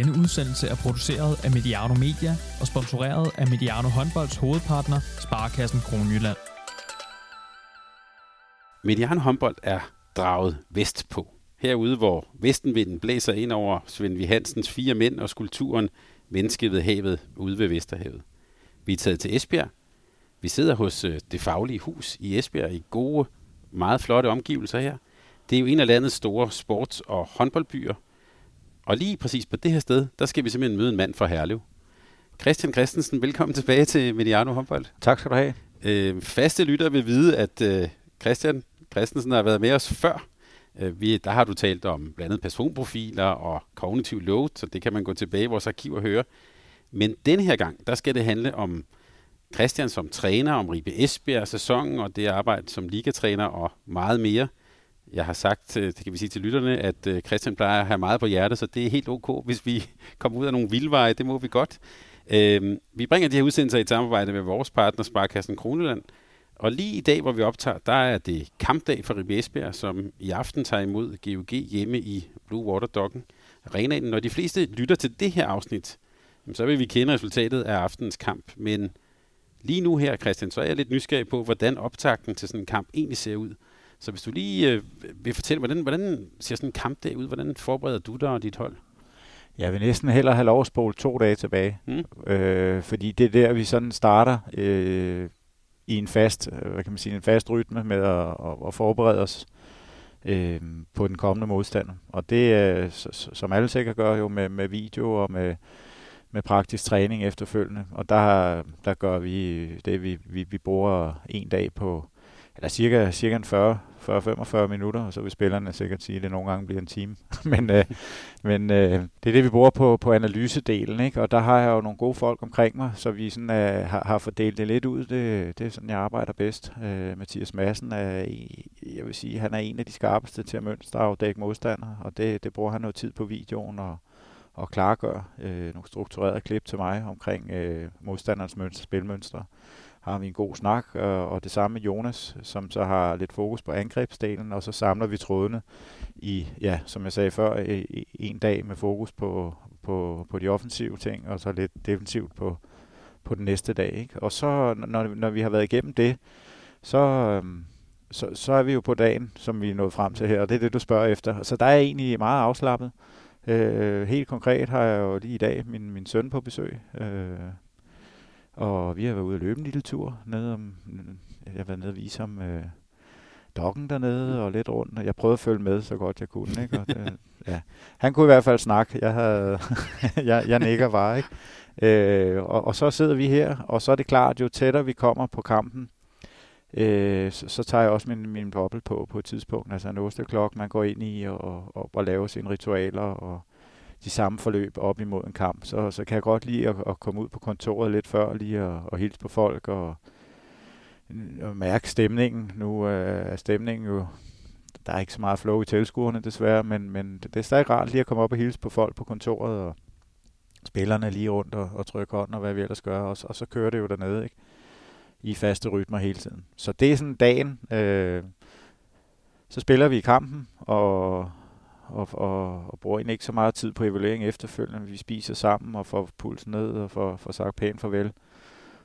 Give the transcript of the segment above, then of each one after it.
Denne udsendelse er produceret af Mediano Media og sponsoreret af Mediano Håndbolds hovedpartner, Sparkassen Kronjylland. Mediano håndbold er draget vestpå. Herude, hvor vestenvinden blæser ind over Svend V. Hansens fire mænd og skulpturen Mennesket ved havet ude ved Vesterhavet. Vi er taget til Esbjerg. Vi sidder hos øh, det faglige hus i Esbjerg i gode, meget flotte omgivelser her. Det er jo en af landets store sports- og håndboldbyer. Og lige præcis på det her sted, der skal vi simpelthen møde en mand fra Herlev. Christian Christensen, velkommen tilbage til Mediano Håndbold. Tak skal du have. Øh, faste lytter vil vide, at øh, Christian Christensen har været med os før. Øh, vi, der har du talt om blandt andet personprofiler og kognitiv load, så det kan man gå tilbage i vores arkiv og høre. Men denne her gang, der skal det handle om Christian som træner, om Ribe Esbjerg sæsonen og det arbejde som ligatræner og meget mere. Jeg har sagt, det kan vi sige til lytterne, at øh, Christian plejer at have meget på hjertet, så det er helt ok, hvis vi kommer ud af nogle vildveje. Det må vi godt. Øh, vi bringer de her udsendelser i et samarbejde med vores partner, Sparkassen Kroneland. Og lige i dag, hvor vi optager, der er det kampdag for Ribe Esbjerg, som i aften tager imod GOG hjemme i Blue Water Docken arenaen. Når de fleste lytter til det her afsnit, så vil vi kende resultatet af aftenens kamp. Men lige nu her, Christian, så er jeg lidt nysgerrig på, hvordan optakten til sådan en kamp egentlig ser ud. Så hvis du lige øh, vil fortælle, hvordan, hvordan ser sådan en kampdag ud? Hvordan forbereder du dig og dit hold? Jeg vil næsten hellere have lov at spole to dage tilbage. Mm. Øh, fordi det er der, vi sådan starter øh, i en fast, øh, hvad kan man sige, en fast rytme med at, at, at forberede os øh, på den kommende modstander. Og det er, som alle sikkert gør jo med, med video og med, med praktisk træning efterfølgende. Og der, der gør vi det, vi, vi, vi bruger en dag på, eller cirka, cirka en 40, 40-45 minutter, og så vil spillerne sikkert sige, at det nogle gange bliver en time. men øh, men øh, det er det, vi bruger på, på analysedelen, ikke? og der har jeg jo nogle gode folk omkring mig, så vi sådan, øh, har, har fordelt det lidt ud. Det, det er sådan, jeg arbejder bedst. Øh, Mathias Madsen er, jeg vil sige, han er en af de skarpeste til at mønsterafdække modstandere, og det, det bruger han noget tid på videoen og, og klargør øh, nogle strukturerede klip til mig omkring øh, modstanderens mønster, spilmønstre har vi en god snak, øh, og det samme med Jonas, som så har lidt fokus på angrebsdelen, og så samler vi trådene i, ja, som jeg sagde før, en dag med fokus på, på, på de offensive ting, og så lidt defensivt på, på den næste dag. Ikke? Og så, når, når vi har været igennem det, så, øhm, så, så er vi jo på dagen, som vi er nået frem til her, og det er det, du spørger efter. Så der er jeg egentlig meget afslappet. Øh, helt konkret har jeg jo lige i dag min, min søn på besøg, øh, og vi har været ude at løbe en lille tur ned om, jeg har været nede og vise ham øh, dokken dernede og lidt rundt. Jeg prøvede at følge med så godt jeg kunne. Ikke? Og det, ja. Han kunne i hvert fald snakke. Jeg, havde, jeg, jeg nikker bare. Ikke? Øh, og, og så sidder vi her, og så er det klart, jo tættere vi kommer på kampen, øh, så, så tager jeg også min, min boble på på et tidspunkt. Altså en osteklok, man går ind i og, og, og laver sine ritualer og de samme forløb op imod en kamp. Så, så kan jeg godt lide at, at komme ud på kontoret lidt før, lige at, at hilse på folk og, og mærke stemningen. Nu øh, er stemningen jo, der er ikke så meget flow i tilskuerne desværre, men, men det er stadig rart lige at komme op og hilse på folk på kontoret og spillerne lige rundt og, og trykke hånden og hvad vi ellers gør, og, og så kører det jo dernede, ikke? i faste rytmer hele tiden. Så det er sådan dagen. Øh, så spiller vi i kampen, og, og, og, og bruger egentlig ikke så meget tid på evaluering efterfølgende. Vi spiser sammen og får pulsen ned og får, får sagt pænt farvel.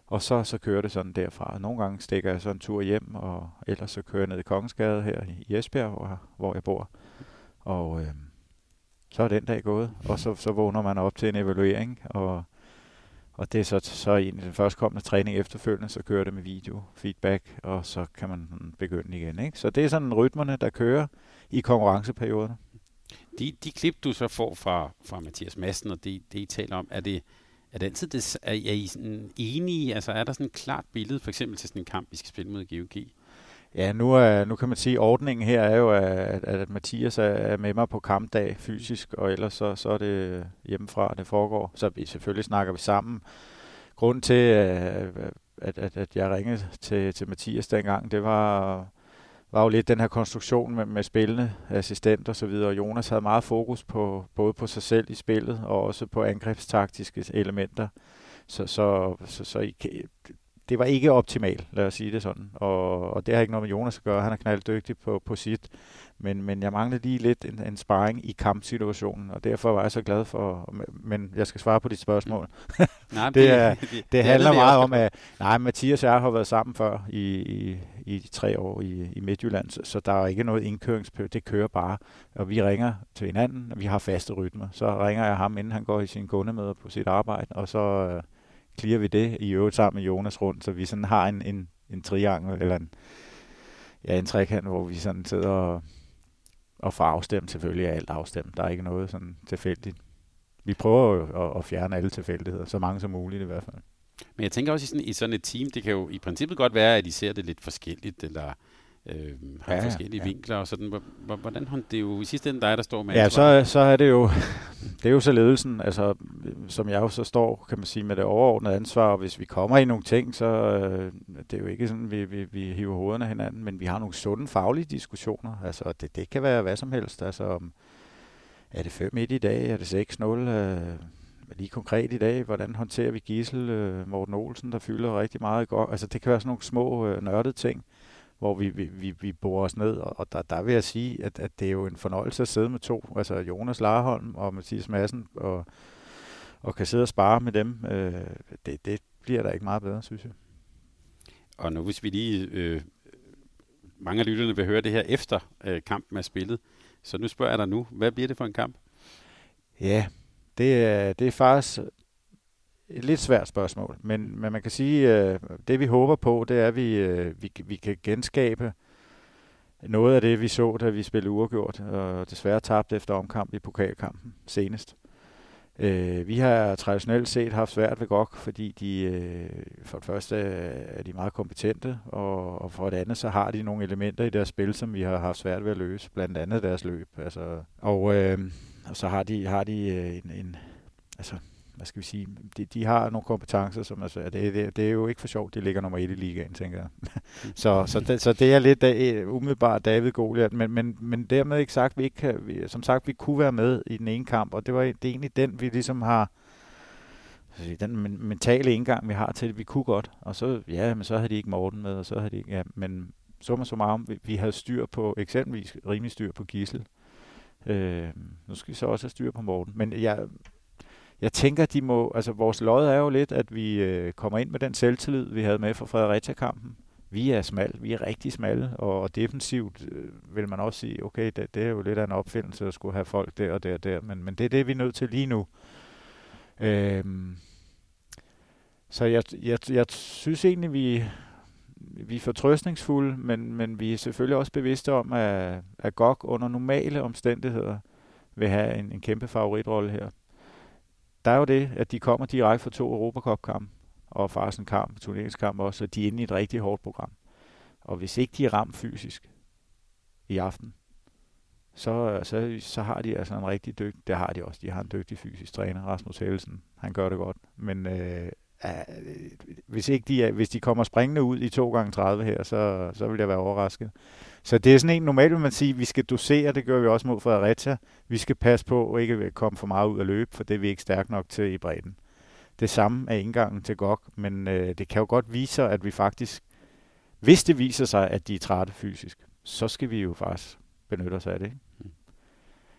Og så, så kører det sådan derfra. Nogle gange stikker jeg så en tur hjem, og ellers så kører jeg ned i Kongensgade her i Esbjerg, hvor, hvor jeg bor. Og øh, så er den dag gået, og så, så vågner man op til en evaluering, og, og det er så, så i den førstkommende træning efterfølgende, så kører det med video, feedback, og så kan man begynde igen. Ikke? Så det er sådan rytmerne, der kører i konkurrenceperioderne. De, de klip, du så får fra, fra Mathias Madsen, og det, det I taler om, er det, er det altid det, er, er I sådan enige? Altså er der sådan et klart billede, for eksempel til sådan en kamp, vi skal spille mod GOG? Ja, nu, er, nu kan man sige, at ordningen her er jo, at, at Mathias er med mig på kampdag fysisk, og ellers så, så er det hjemmefra, det foregår. Så vi selvfølgelig snakker vi sammen. Grunden til, øh, at, at, at jeg ringede til, til Mathias dengang, det var var jo lidt den her konstruktion med, med spillende assistent og så videre. Jonas havde meget fokus på både på sig selv i spillet og også på angrebstaktiske elementer. Så, så, så, så I, det var ikke optimalt, lad os sige det sådan. Og, og det har ikke noget med Jonas at gøre. Han er knalddygtig på, på sit. Men, men jeg manglede lige lidt en, en sparring i kampsituationen, og derfor var jeg så glad for, men jeg skal svare på dit spørgsmål. nej, det, det, det, det handler meget om, at nej, Mathias og jeg har været sammen før i, i, i tre år i, i Midtjylland, så, så der er ikke noget indkøringsperiode, det kører bare, og vi ringer til hinanden, og vi har faste rytmer. Så ringer jeg ham, inden han går i sin kundemøder på sit arbejde, og så øh, clear vi det i øvrigt sammen med Jonas rundt, så vi sådan har en, en, en triangel, eller en, ja, en trekant, hvor vi sådan sidder og, og får afstemt. Selvfølgelig er alt afstemt. Der er ikke noget sådan tilfældigt. Vi prøver jo at, at fjerne alle tilfældigheder, så mange som muligt i hvert fald. Men jeg tænker også i sådan, i sådan et team, det kan jo i princippet godt være, at de ser det lidt forskelligt, eller øh, har ja, forskellige ja. vinkler og sådan. Hvordan hånd, det er jo i sidste ende dig, der står med Ja, så, så er det jo, det er jo så ledelsen, altså, som jeg jo så står, kan man sige, med det overordnede ansvar, og hvis vi kommer i nogle ting, så øh, det er jo ikke sådan, vi, vi, vi hiver hovederne hinanden, men vi har nogle sunde faglige diskussioner, altså det, det kan være hvad som helst, altså er det 5 i dag, er det 6-0, øh, lige konkret i dag, hvordan håndterer vi Gissel, øh, Morten Olsen, der fylder rigtig meget går, altså det kan være sådan nogle små øh, nørdede ting, hvor vi, vi, vi, vi borer os ned, og der, der vil jeg sige, at, at det er jo en fornøjelse at sidde med to, altså Jonas Larholm og Mathias Madsen, og, og kan sidde og spare med dem. Øh, det, det bliver der ikke meget bedre, synes jeg. Og nu hvis vi lige, øh, mange af lytterne vil høre det her efter øh, kampen er spillet, så nu spørger jeg dig nu, hvad bliver det for en kamp? Ja, det er, det er faktisk et lidt svært spørgsmål, men, men man kan sige, øh, det vi håber på, det er, at vi, øh, vi, vi kan genskabe noget af det, vi så, da vi spillede uafgjort, og desværre tabte efter omkamp i pokalkampen senest. Øh, vi har traditionelt set haft svært ved GOG, fordi de øh, for det første er de meget kompetente, og, og for det andet så har de nogle elementer i deres spil, som vi har haft svært ved at løse, blandt andet deres løb. Altså, og, øh, og så har de, har de øh, en, en altså hvad skal vi sige, de, de har nogle kompetencer, som altså. Det, det, det er jo ikke for sjovt, de ligger nummer et i ligaen, tænker jeg. så, så, det, så det er lidt da, øh, umiddelbart David Goliath, men, men, men dermed ikke sagt, vi ikke kan, vi, som sagt, vi kunne være med i den ene kamp, og det var det er egentlig den, vi ligesom har, den mentale indgang, vi har til det, vi kunne godt, og så, ja, men så havde de ikke Morten med, og så havde de ikke, ja, men summa summarum, vi, vi havde styr på, eksempelvis rimelig styr på Gissel. Øh, nu skal vi så også have styr på Morten, men jeg, jeg tænker, de må, altså vores lod er jo lidt, at vi øh, kommer ind med den selvtillid, vi havde med fra Fredericia-kampen. Vi er smal, vi er rigtig smalle, og, og defensivt øh, vil man også sige, okay, det, det er jo lidt af en opfindelse at skulle have folk der og der og der, men, men det er det, vi er nødt til lige nu. Øh, så jeg, jeg, jeg synes egentlig, vi, vi er fortrøstningsfulde, men, men vi er selvfølgelig også bevidste om, at, at GOG under normale omstændigheder vil have en, en kæmpe favoritrolle her der er jo det, at de kommer direkte fra to Europacup-kampe, og faktisk en kamp, turneringskamp også, så de er inde i et rigtig hårdt program. Og hvis ikke de er ramt fysisk i aften, så, så, så har de altså en rigtig dygtig, det har de også, de har en dygtig fysisk træner, Rasmus Hellesen, han gør det godt, men øh, hvis, ikke de er, hvis de kommer springende ud i 2 gange 30 her, så, så vil jeg være overrasket. Så det er sådan en, normalt vil man sige, at vi skal dosere, det gør vi også mod Fredericia. Vi skal passe på at ikke komme for meget ud af løb, for det er vi ikke stærkt nok til i bredden. Det samme er indgangen til GOG, men øh, det kan jo godt vise sig, at vi faktisk, hvis det viser sig, at de er trætte fysisk, så skal vi jo faktisk benytte os af det. Ikke? Mm.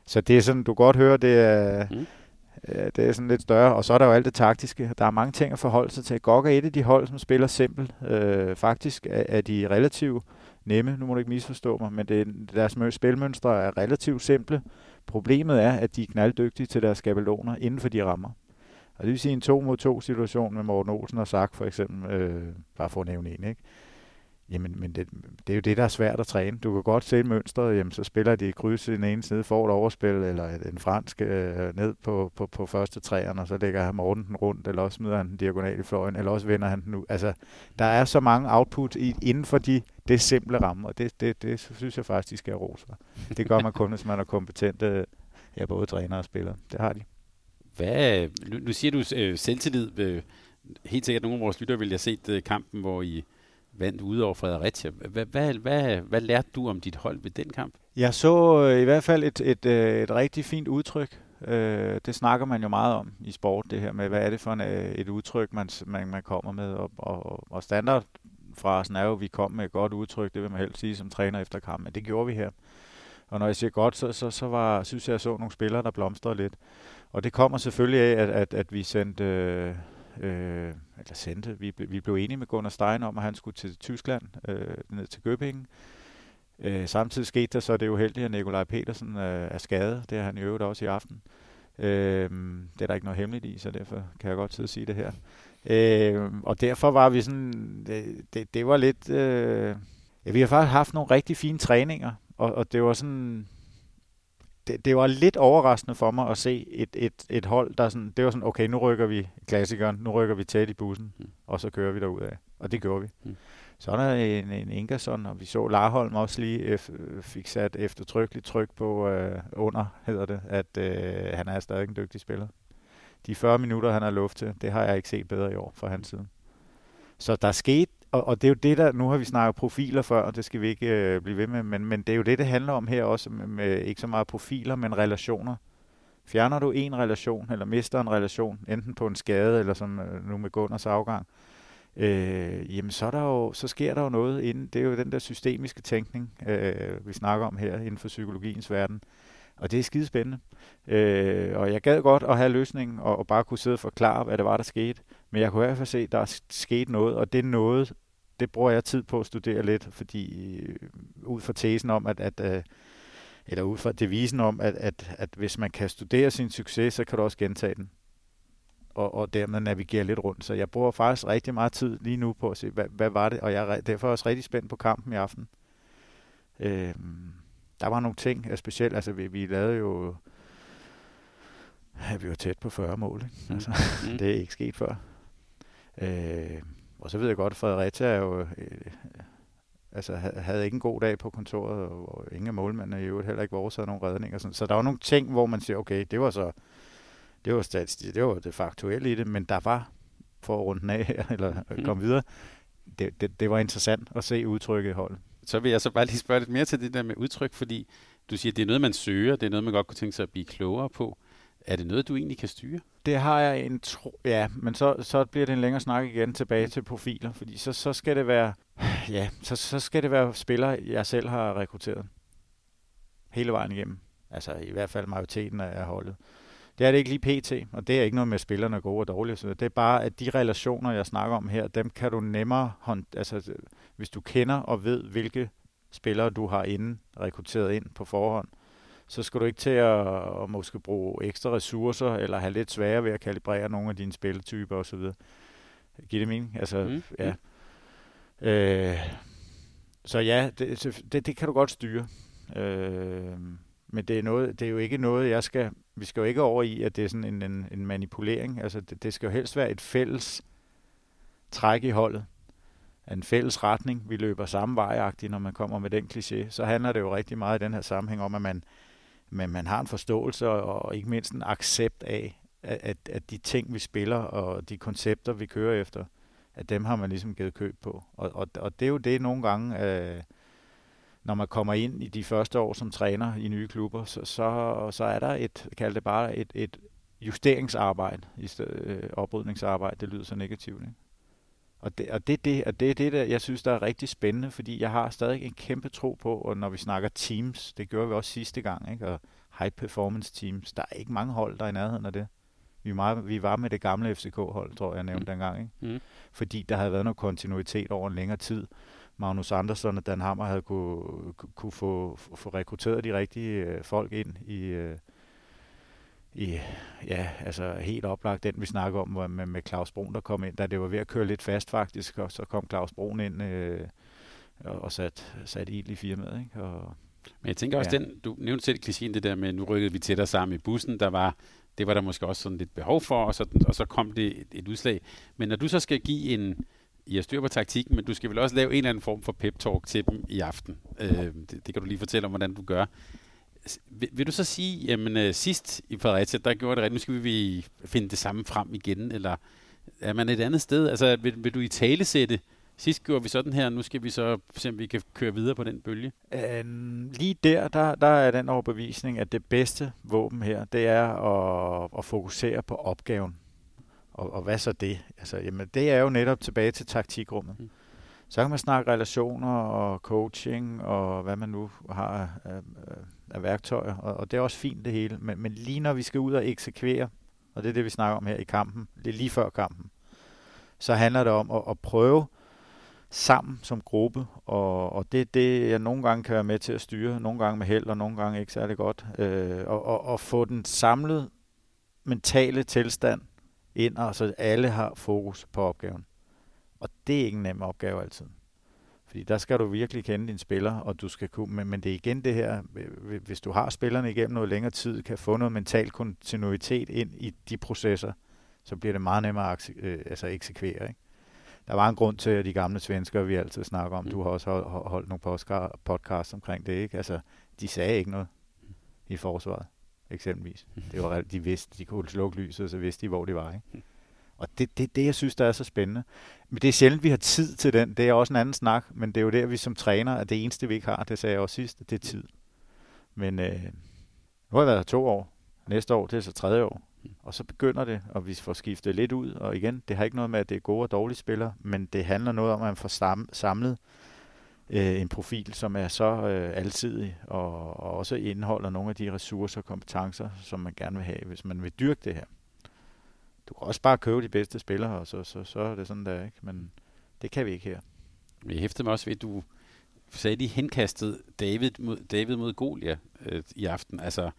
Så det er sådan, du godt høre, det er, mm. Øh, det er sådan lidt større. Og så er der jo alt det taktiske. Der er mange ting at forholde sig til. GOG er et af de hold, som spiller simpelt. Øh, faktisk er, er de relativt nemme, nu må du ikke misforstå mig, men det, deres spilmønstre er relativt simple. Problemet er, at de er knalddygtige til deres skabeloner inden for de rammer. Og det vil sige en to mod to situation med Morten Olsen og Sack for eksempel, øh, bare for at nævne en, ikke? Jamen, men det, det er jo det, der er svært at træne. Du kan godt se mønstret, jamen, så spiller de kryds i den ene side, får et overspil, eller en fransk øh, ned på, på, på første træerne, og så lægger Morten den rundt, eller også smider han den diagonal i fløjen, eller også vender han den ud. Altså, der er så mange output i, inden for de, det simple rammer, og det, det, det synes jeg faktisk, de skal have ros for. Det gør man kun, hvis man er kompetent, ja, både træner og spiller. Det har de. Hvad, nu, nu siger du øh, selvtillid. Øh, helt sikkert nogle af vores lyttere vil have set øh, kampen, hvor I vandt ude over Fredericia. Hvad, hvad, hvad, hvad lærte du om dit hold ved den kamp? Jeg så øh, i hvert fald et, et, øh, et rigtig fint udtryk. Øh, det snakker man jo meget om i sport, det her med, hvad er det for en, øh, et udtryk, man, man, man kommer med. Og, og, og standardfrasen er jo, at vi kom med et godt udtryk, det vil man helst sige som træner efter kampen, men det gjorde vi her. Og når jeg siger godt, så, så, så var, synes jeg, jeg så nogle spillere, der blomstrede lidt. Og det kommer selvfølgelig af, at, at, at vi sendte, øh, øh, eller sendte, vi, vi blev enige med Gunnar Stein om, at han skulle til Tyskland, øh, ned til Göppingen. Øh, samtidig skete der så det uheldige, at Nikolaj Petersen øh, er skadet. Det er han i øvrigt også i aften. Øh, det er der ikke noget hemmeligt i, så derfor kan jeg godt sidde og sige det her. Øh, og derfor var vi sådan, det, det, det var lidt, øh, ja, vi har faktisk haft nogle rigtig fine træninger, og, og det var sådan, det, det var lidt overraskende for mig at se et, et, et hold, der sådan, det var sådan, okay, nu rykker vi klassikeren, nu rykker vi tæt i bussen, mm. og så kører vi derud af. Og det gjorde vi. Mm. Så er der en, en Ingerson, og vi så Larholm også lige f- fik sat eftertrykkeligt tryk på øh, under, hedder det, at øh, han er stadig en dygtig spiller. De 40 minutter, han har luft til, det har jeg ikke set bedre i år fra hans side. Så der er sket, og, og det er jo det, der, nu har vi snakket profiler før, og det skal vi ikke øh, blive ved med, men, men det er jo det, det handler om her også, med, med ikke så meget profiler, men relationer. Fjerner du en relation, eller mister en relation, enten på en skade, eller som øh, nu med Gunners afgang, øh, jamen så, er der jo, så sker der jo noget inden. Det er jo den der systemiske tænkning, øh, vi snakker om her inden for psykologiens verden. Og det er skidespændende. Øh, og jeg gad godt at have løsningen og, og bare kunne sidde og forklare, hvad det var, der skete. Men jeg kunne i hvert fald se, at der er sket noget, og det noget, det bruger jeg tid på at studere lidt, fordi øh, ud fra tesen om, at, at øh, eller ud fra devisen om, at, at, at hvis man kan studere sin succes, så kan du også gentage den. Og, og dermed navigere lidt rundt. Så jeg bruger faktisk rigtig meget tid lige nu på at se, hvad, hvad var det, og jeg er derfor også rigtig spændt på kampen i aften. Øh, der var nogle ting, specielt, altså vi, vi lavede jo, ja, vi var tæt på 40 mål, ikke? Mm. Altså, mm. det er ikke sket før. Øh, og så ved jeg godt, Fredericia er jo, øh, altså havde ikke en god dag på kontoret, og, og ingen af målmændene i øvrigt heller ikke vores havde nogle redninger. Sådan. Så der var nogle ting, hvor man siger, okay, det var så, det var, statistik, det var det faktuelle i det, men der var, for at runde den af her, eller mm. komme videre, det, det, det var interessant at se udtrykket i holdet så vil jeg så bare lige spørge lidt mere til det der med udtryk, fordi du siger, at det er noget, man søger, det er noget, man godt kunne tænke sig at blive klogere på. Er det noget, du egentlig kan styre? Det har jeg en tro... Ja, men så, så bliver det en længere snak igen tilbage til profiler, fordi så, så skal det være... Ja, så, så skal det være spillere, jeg selv har rekrutteret. Hele vejen igennem. Altså i hvert fald majoriteten af holdet. Det er det ikke lige pt, og det er ikke noget med, at spillerne er gode og dårlige. Så det er bare, at de relationer, jeg snakker om her, dem kan du nemmere hånd, altså hvis du kender og ved, hvilke spillere du har inden rekrutteret ind på forhånd, så skal du ikke til at, at måske bruge ekstra ressourcer, eller have lidt sværere ved at kalibrere nogle af dine spilletyper osv. Giver det mening? Altså, mm. ja. Øh, så ja, det, det, det kan du godt styre. Øh, men det er, noget, det er jo ikke noget, jeg skal... Vi skal jo ikke over i, at det er sådan en, en, en manipulering. Altså, det, det skal jo helst være et fælles træk i holdet en fælles retning. Vi løber samme vej når man kommer med den kliché. Så handler det jo rigtig meget i den her sammenhæng om, at man, men man har en forståelse og, og ikke mindst en accept af, at, at de ting, vi spiller og de koncepter, vi kører efter, at dem har man ligesom givet køb på. Og, og, og det er jo det nogle gange, øh, når man kommer ind i de første år som træner i nye klubber, så, så, så er der et, kald det bare et, et justeringsarbejde i stedet øh, oprydningsarbejde. Det lyder så negativt, ikke? Og det, og det, det, og det er det, der, jeg synes, der er rigtig spændende, fordi jeg har stadig en kæmpe tro på, og når vi snakker teams, det gjorde vi også sidste gang, ikke? og high performance teams, der er ikke mange hold, der er i nærheden af det. Vi, meget, vi var med det gamle FCK-hold, tror jeg, jeg nævnte mm. dengang. Ikke? Mm. Fordi der havde været noget kontinuitet over en længere tid. Magnus Andersson og Dan Hammer havde kunne, kunne få, få rekrutteret de rigtige øh, folk ind i, i, ja, altså helt oplagt den, vi snakker om med, med Claus Brun, der kom ind, da det var ved at køre lidt fast faktisk, og så kom Claus Brun ind øh, og, og sat, sat ild i firmaet. Ikke? Og, Men jeg tænker også, ja. den, du nævnte selv, Christine, det der med, nu rykkede vi tættere sammen i bussen, der var, det var der måske også sådan lidt behov for, og så, og så kom det et, et udslag. Men når du så skal give en, I har styr på taktikken, men du skal vel også lave en eller anden form for pep-talk til dem i aften. Øh, det, det kan du lige fortælle om, hvordan du gør. Vil, vil du så sige, jamen uh, sidst i Fredericia, der gjorde det rigtigt, nu skal vi finde det samme frem igen, eller er man et andet sted? Altså, vil, vil du i tale sætte, sidst gjorde vi sådan her, nu skal vi så se, om vi kan køre videre på den bølge? Um, lige der, der, der er den overbevisning, at det bedste våben her, det er at, at fokusere på opgaven. Og, og hvad så det? Altså, jamen, det er jo netop tilbage til taktikrummet. Mm. Så kan man snakke relationer og coaching og hvad man nu har af, af værktøjer, og, og det er også fint det hele, men, men lige når vi skal ud og eksekvere, og det er det, vi snakker om her i kampen, det er lige før kampen, så handler det om at, at prøve sammen som gruppe, og, og det er det, jeg nogle gange kan være med til at styre, nogle gange med held, og nogle gange ikke særlig godt, øh, og, og, og få den samlede mentale tilstand ind, og så alle har fokus på opgaven. Og det er ikke en nem opgave altid. Fordi der skal du virkelig kende dine spillere, og du skal kunne, men, men det er igen det her, hvis du har spillerne igennem noget længere tid, kan få noget mental kontinuitet ind i de processer, så bliver det meget nemmere at øh, altså eksekvere. Ikke? Der var en grund til, at de gamle svenskere, vi altid snakker om, mm. du har også holdt nogle podcasts omkring det, ikke? Altså, de sagde ikke noget i forsvaret, eksempelvis. Det var, de vidste, de kunne slukke lyset, så vidste de, hvor de var. Ikke? Og det, det, det, jeg synes, der er så spændende. Men det er sjældent, vi har tid til den. Det er også en anden snak, men det er jo der, vi som træner, at det eneste, vi ikke har, det sagde jeg også sidst, det er tid. Men øh, nu har jeg været her to år. Næste år, det er så tredje år. Og så begynder det, og vi får skiftet lidt ud. Og igen, det har ikke noget med, at det er gode og dårlige spillere, men det handler noget om, at man får samlet øh, en profil, som er så øh, alsidig, og, og også indeholder nogle af de ressourcer og kompetencer, som man gerne vil have, hvis man vil dyrke det her du kan også bare købe de bedste spillere, og så, så, så er det sådan der, ikke? Men det kan vi ikke her. Vi hæfter mig også ved, at du sagde, de henkastede David mod, David mod Golia øh, i aften. Altså,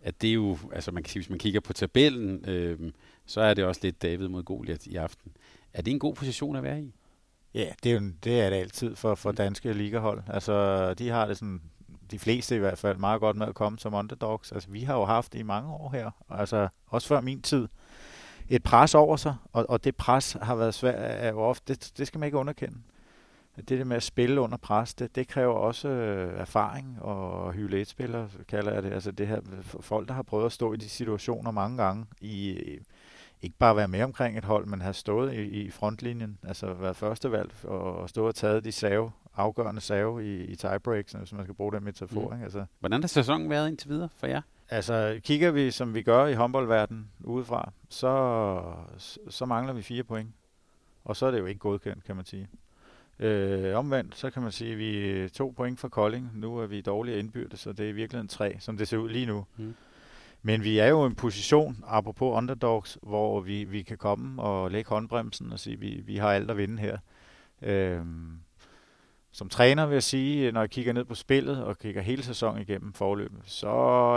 at det er jo, altså man kan sige, hvis man kigger på tabellen, øh, så er det også lidt David mod Goliat i aften. Er det en god position at være i? Ja, det er, jo, det, er det altid for, for danske ligahold. Altså, de har det sådan, de fleste i hvert fald, meget godt med at komme som underdogs. Altså, vi har jo haft i mange år her. Altså, også før min tid et pres over sig, og, og det pres har været svært er jo ofte, det, det skal man ikke underkende. Det der med at spille under pres, det, det kræver også øh, erfaring og hylde kalder jeg det. Altså det her, folk, der har prøvet at stå i de situationer mange gange, i ikke bare være med omkring et hold, men have stået i, i frontlinjen, altså været førstevalg og, og stå og taget de save, afgørende save i, i tiebreaks, hvis man skal bruge den metafor. Mm. Ikke? Altså. Hvordan har sæsonen været indtil videre for jer? Altså, kigger vi, som vi gør i håndboldverdenen udefra, så, så mangler vi fire point. Og så er det jo ikke godkendt, kan man sige. Øh, omvendt, så kan man sige, at vi er to point fra Kolding. Nu er vi dårlige indbyrdes, så det er i virkeligheden tre, som det ser ud lige nu. Mm. Men vi er jo i en position, apropos underdogs, hvor vi, vi kan komme og lægge håndbremsen og sige, at vi, vi har alt at vinde her. Øh, som træner vil jeg sige, øh, når jeg kigger ned på spillet og kigger hele sæsonen igennem forløbet, så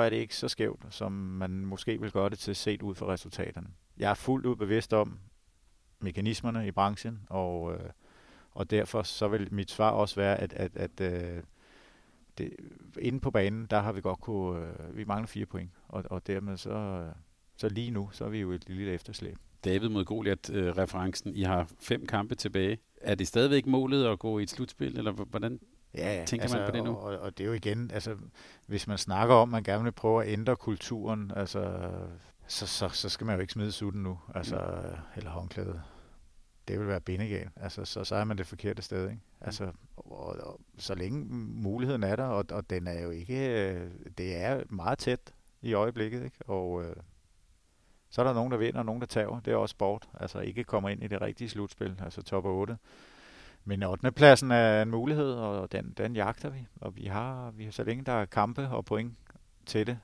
er det ikke så skævt, som man måske vil gøre det til set ud fra resultaterne. Jeg er fuldt ud bevidst om mekanismerne i branchen, og, øh, og derfor så vil mit svar også være, at, at, at øh, det, inde på banen, der har vi godt kunne, øh, vi mangler fire point, og, og dermed så, så lige nu, så er vi jo et lille efterslæb. David mod Goliath-referencen. Øh, I har fem kampe tilbage. Er det stadigvæk målet at gå i et slutspil, eller hvordan ja, tænker altså, man på det nu? Og, og det er jo igen, altså, hvis man snakker om, at man gerne vil prøve at ændre kulturen, altså, så, så, så skal man jo ikke smide sutten nu, altså, mm. eller håndklædet. Det vil være bindegalt. Altså, så, så er man det forkerte sted. Ikke? Mm. Altså, og, og, så længe muligheden er der, og, og den er jo ikke, det er meget tæt i øjeblikket, ikke? og øh, så er der nogen, der vinder, og nogen, der tager. Det er også sport. Altså ikke kommer ind i det rigtige slutspil, altså top 8. Men 8. pladsen er en mulighed, og den, den jagter vi. Og vi har, vi har så længe der er kampe og point til det,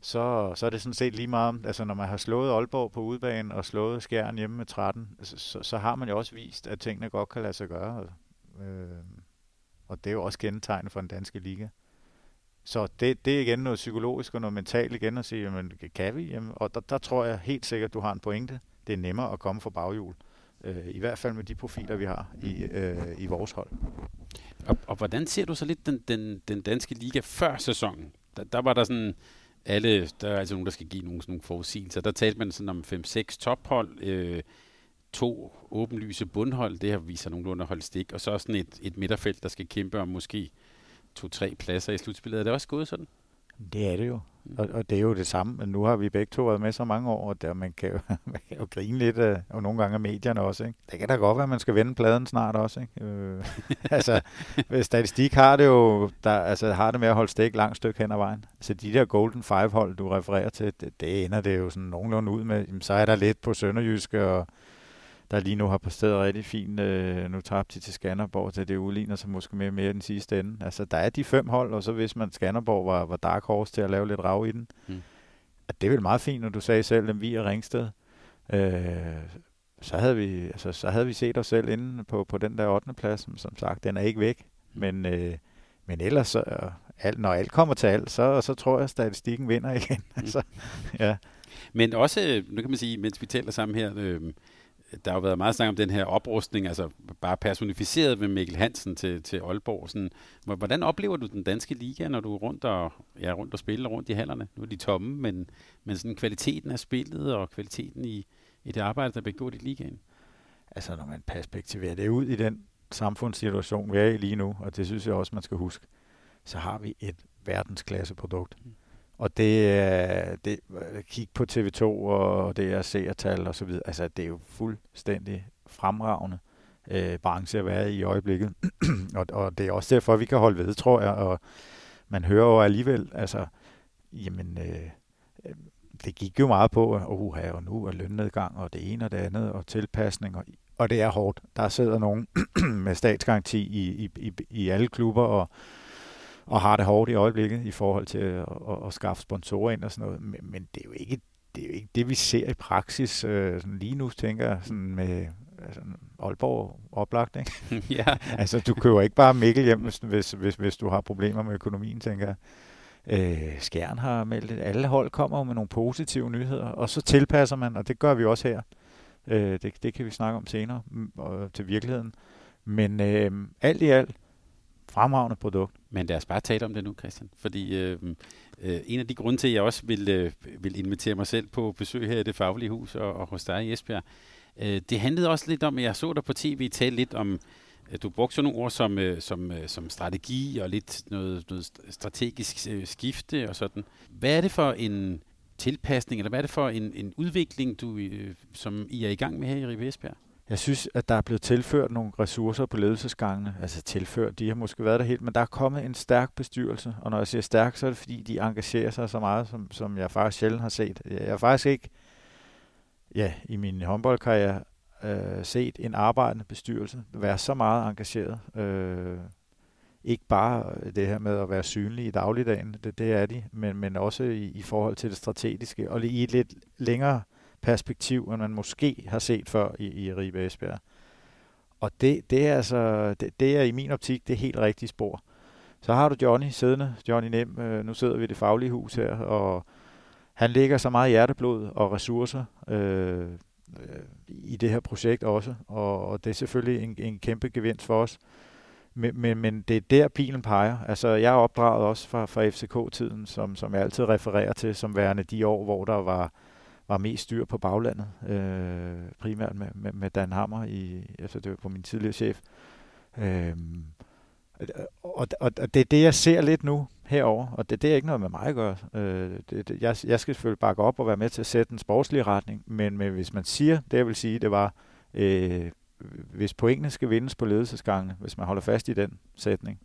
så, så er det sådan set lige meget, altså når man har slået Aalborg på udbanen og slået Skjern hjemme med 13, så, så, så har man jo også vist, at tingene godt kan lade sig gøre. Øh, og det er jo også kendetegnet for den danske liga. Så det, det er igen noget psykologisk og noget mentalt igen at sige, jamen, kan vi? Jamen, og der, der tror jeg helt sikkert, at du har en pointe. Det er nemmere at komme fra baghjul. Øh, I hvert fald med de profiler, vi har i, øh, i vores hold. Og, og hvordan ser du så lidt den, den, den danske liga før sæsonen? Der, der var der sådan alle, der er altså nogen, der skal give nogle, sådan nogle forudsigelser. Der talte man sådan om 5-6 tophold, øh, to åbenlyse bundhold, det har vist sig nogenlunde holdt stik, og så sådan et, et midterfelt, der skal kæmpe om måske to-tre pladser i slutspillet. Er det også gået sådan? Det er det jo. Mm. Og, og det er jo det samme. Men nu har vi begge to været med så mange år, og der, man, kan jo, man kan jo grine lidt, af, og nogle gange af medierne også. Ikke? Det kan da godt være, at man skal vende pladen snart også. Ikke? Øh, altså, statistik har det jo der, altså, har det med at holde stik langt stykke hen ad vejen. Så de der Golden Five-hold, du refererer til, det, det ender det jo sådan nogenlunde ud med. Jamen, så er der lidt på Sønderjyske, og der lige nu har præsteret rigtig fint. Øh, nu tabte de til Skanderborg, så det udligner sig måske mere mere den sidste ende. Altså, der er de fem hold, og så hvis man Skanderborg var, var dark horse til at lave lidt rav i den. Mm. At det er vel meget fint, når du sagde selv, at vi er Ringsted. Øh, så havde vi, altså, så havde vi set os selv inde på, på den der 8. plads, som, som sagt, den er ikke væk. Mm. Men, øh, men ellers, så, alt, når alt kommer til alt, så, så tror jeg, at statistikken vinder igen. Mm. altså, ja. Men også, nu kan man sige, mens vi taler sammen her, øh, der har jo været meget snak om den her oprustning, altså bare personificeret med Mikkel Hansen til, til Aalborg. Sådan, hvordan oplever du den danske liga, når du er rundt og, ja, rundt og spiller rundt i hallerne? Nu er de tomme, men, men sådan kvaliteten af spillet og kvaliteten i, i det arbejde, der bliver gjort i ligaen? Altså, når man perspektiverer det ud i den samfundssituation, vi er i lige nu, og det synes jeg også, man skal huske, så har vi et verdensklasseprodukt. Mm. Og det er, det, øh, kig på TV2, og det er seertal og så videre. Altså, det er jo fuldstændig fremragende øh, branche at være i i øjeblikket. og, og det er også derfor, vi kan holde ved, tror jeg. Og man hører jo alligevel, altså, jamen, øh, øh det gik jo meget på, at uha, og nu er lønnedgang, og det ene og det andet, og tilpasning, og, og det er hårdt. Der sidder nogen med statsgaranti i, i, i, i alle klubber, og og har det hårdt i øjeblikket i forhold til at, at, at skaffe sponsorer ind og sådan noget. Men, men det er jo ikke det, er jo ikke det vi ser i praksis øh, sådan lige nu, tænker jeg, sådan med altså, Aalborg oplagt, ikke? ja. altså, du køber ikke bare Mikkel hjem, hvis, hvis, hvis, hvis du har problemer med økonomien, tænker jeg. Øh, Skjern har meldt det. Alle hold kommer med nogle positive nyheder, og så tilpasser man, og det gør vi også her. Øh, det, det kan vi snakke om senere og, til virkeligheden. Men øh, alt i alt, fremragende produkt. Men lad os bare tale om det nu, Christian. Fordi øh, øh, en af de grunde til, at jeg også vil, øh, vil invitere mig selv på besøg her i det faglige hus og, og hos dig i Esbjerg, øh, det handlede også lidt om, at jeg så dig på tv tale lidt om, at du brugte sådan nogle ord som, øh, som, øh, som strategi og lidt noget, noget strategisk øh, skifte og sådan. Hvad er det for en tilpasning, eller hvad er det for en, en udvikling, du, øh, som I er i gang med her i Ribe Esbjerg? Jeg synes, at der er blevet tilført nogle ressourcer på ledelsesgangene. Altså tilført, de har måske været der helt, men der er kommet en stærk bestyrelse. Og når jeg siger stærk, så er det fordi, de engagerer sig så meget, som, som jeg faktisk sjældent har set. Jeg har faktisk ikke, ja, i min håndboldkarriere, øh, set en arbejdende bestyrelse være så meget engageret. Øh, ikke bare det her med at være synlig i dagligdagen, det, det er de, men, men også i, i forhold til det strategiske, og i et lidt længere perspektiv, end man måske har set før i, i Ribe Esbjerg. Og det, det, er altså, det, det er i min optik det helt rigtige spor. Så har du Johnny siddende, Johnny Nem, øh, nu sidder vi i det faglige hus her, og han lægger så meget hjerteblod og ressourcer øh, øh, i det her projekt også, og, og det er selvfølgelig en, en kæmpe gevinst for os. Men, men, men det er der pilen peger. Altså, jeg er opdraget også fra, fra FCK-tiden, som, som jeg altid refererer til, som værende de år, hvor der var var mest styr på baglandet, øh, primært med, med, med Dan Hammer, i, altså det var på min tidligere chef. Øh, og, og, og det er det, jeg ser lidt nu herover, og det, det er ikke noget med mig at gøre. Øh, det, det, jeg, jeg skal selvfølgelig bakke op og være med til at sætte en sportslig retning, men, men hvis man siger, det jeg vil sige, det var, øh, hvis pointene skal vindes på ledelsesgangen, hvis man holder fast i den sætning,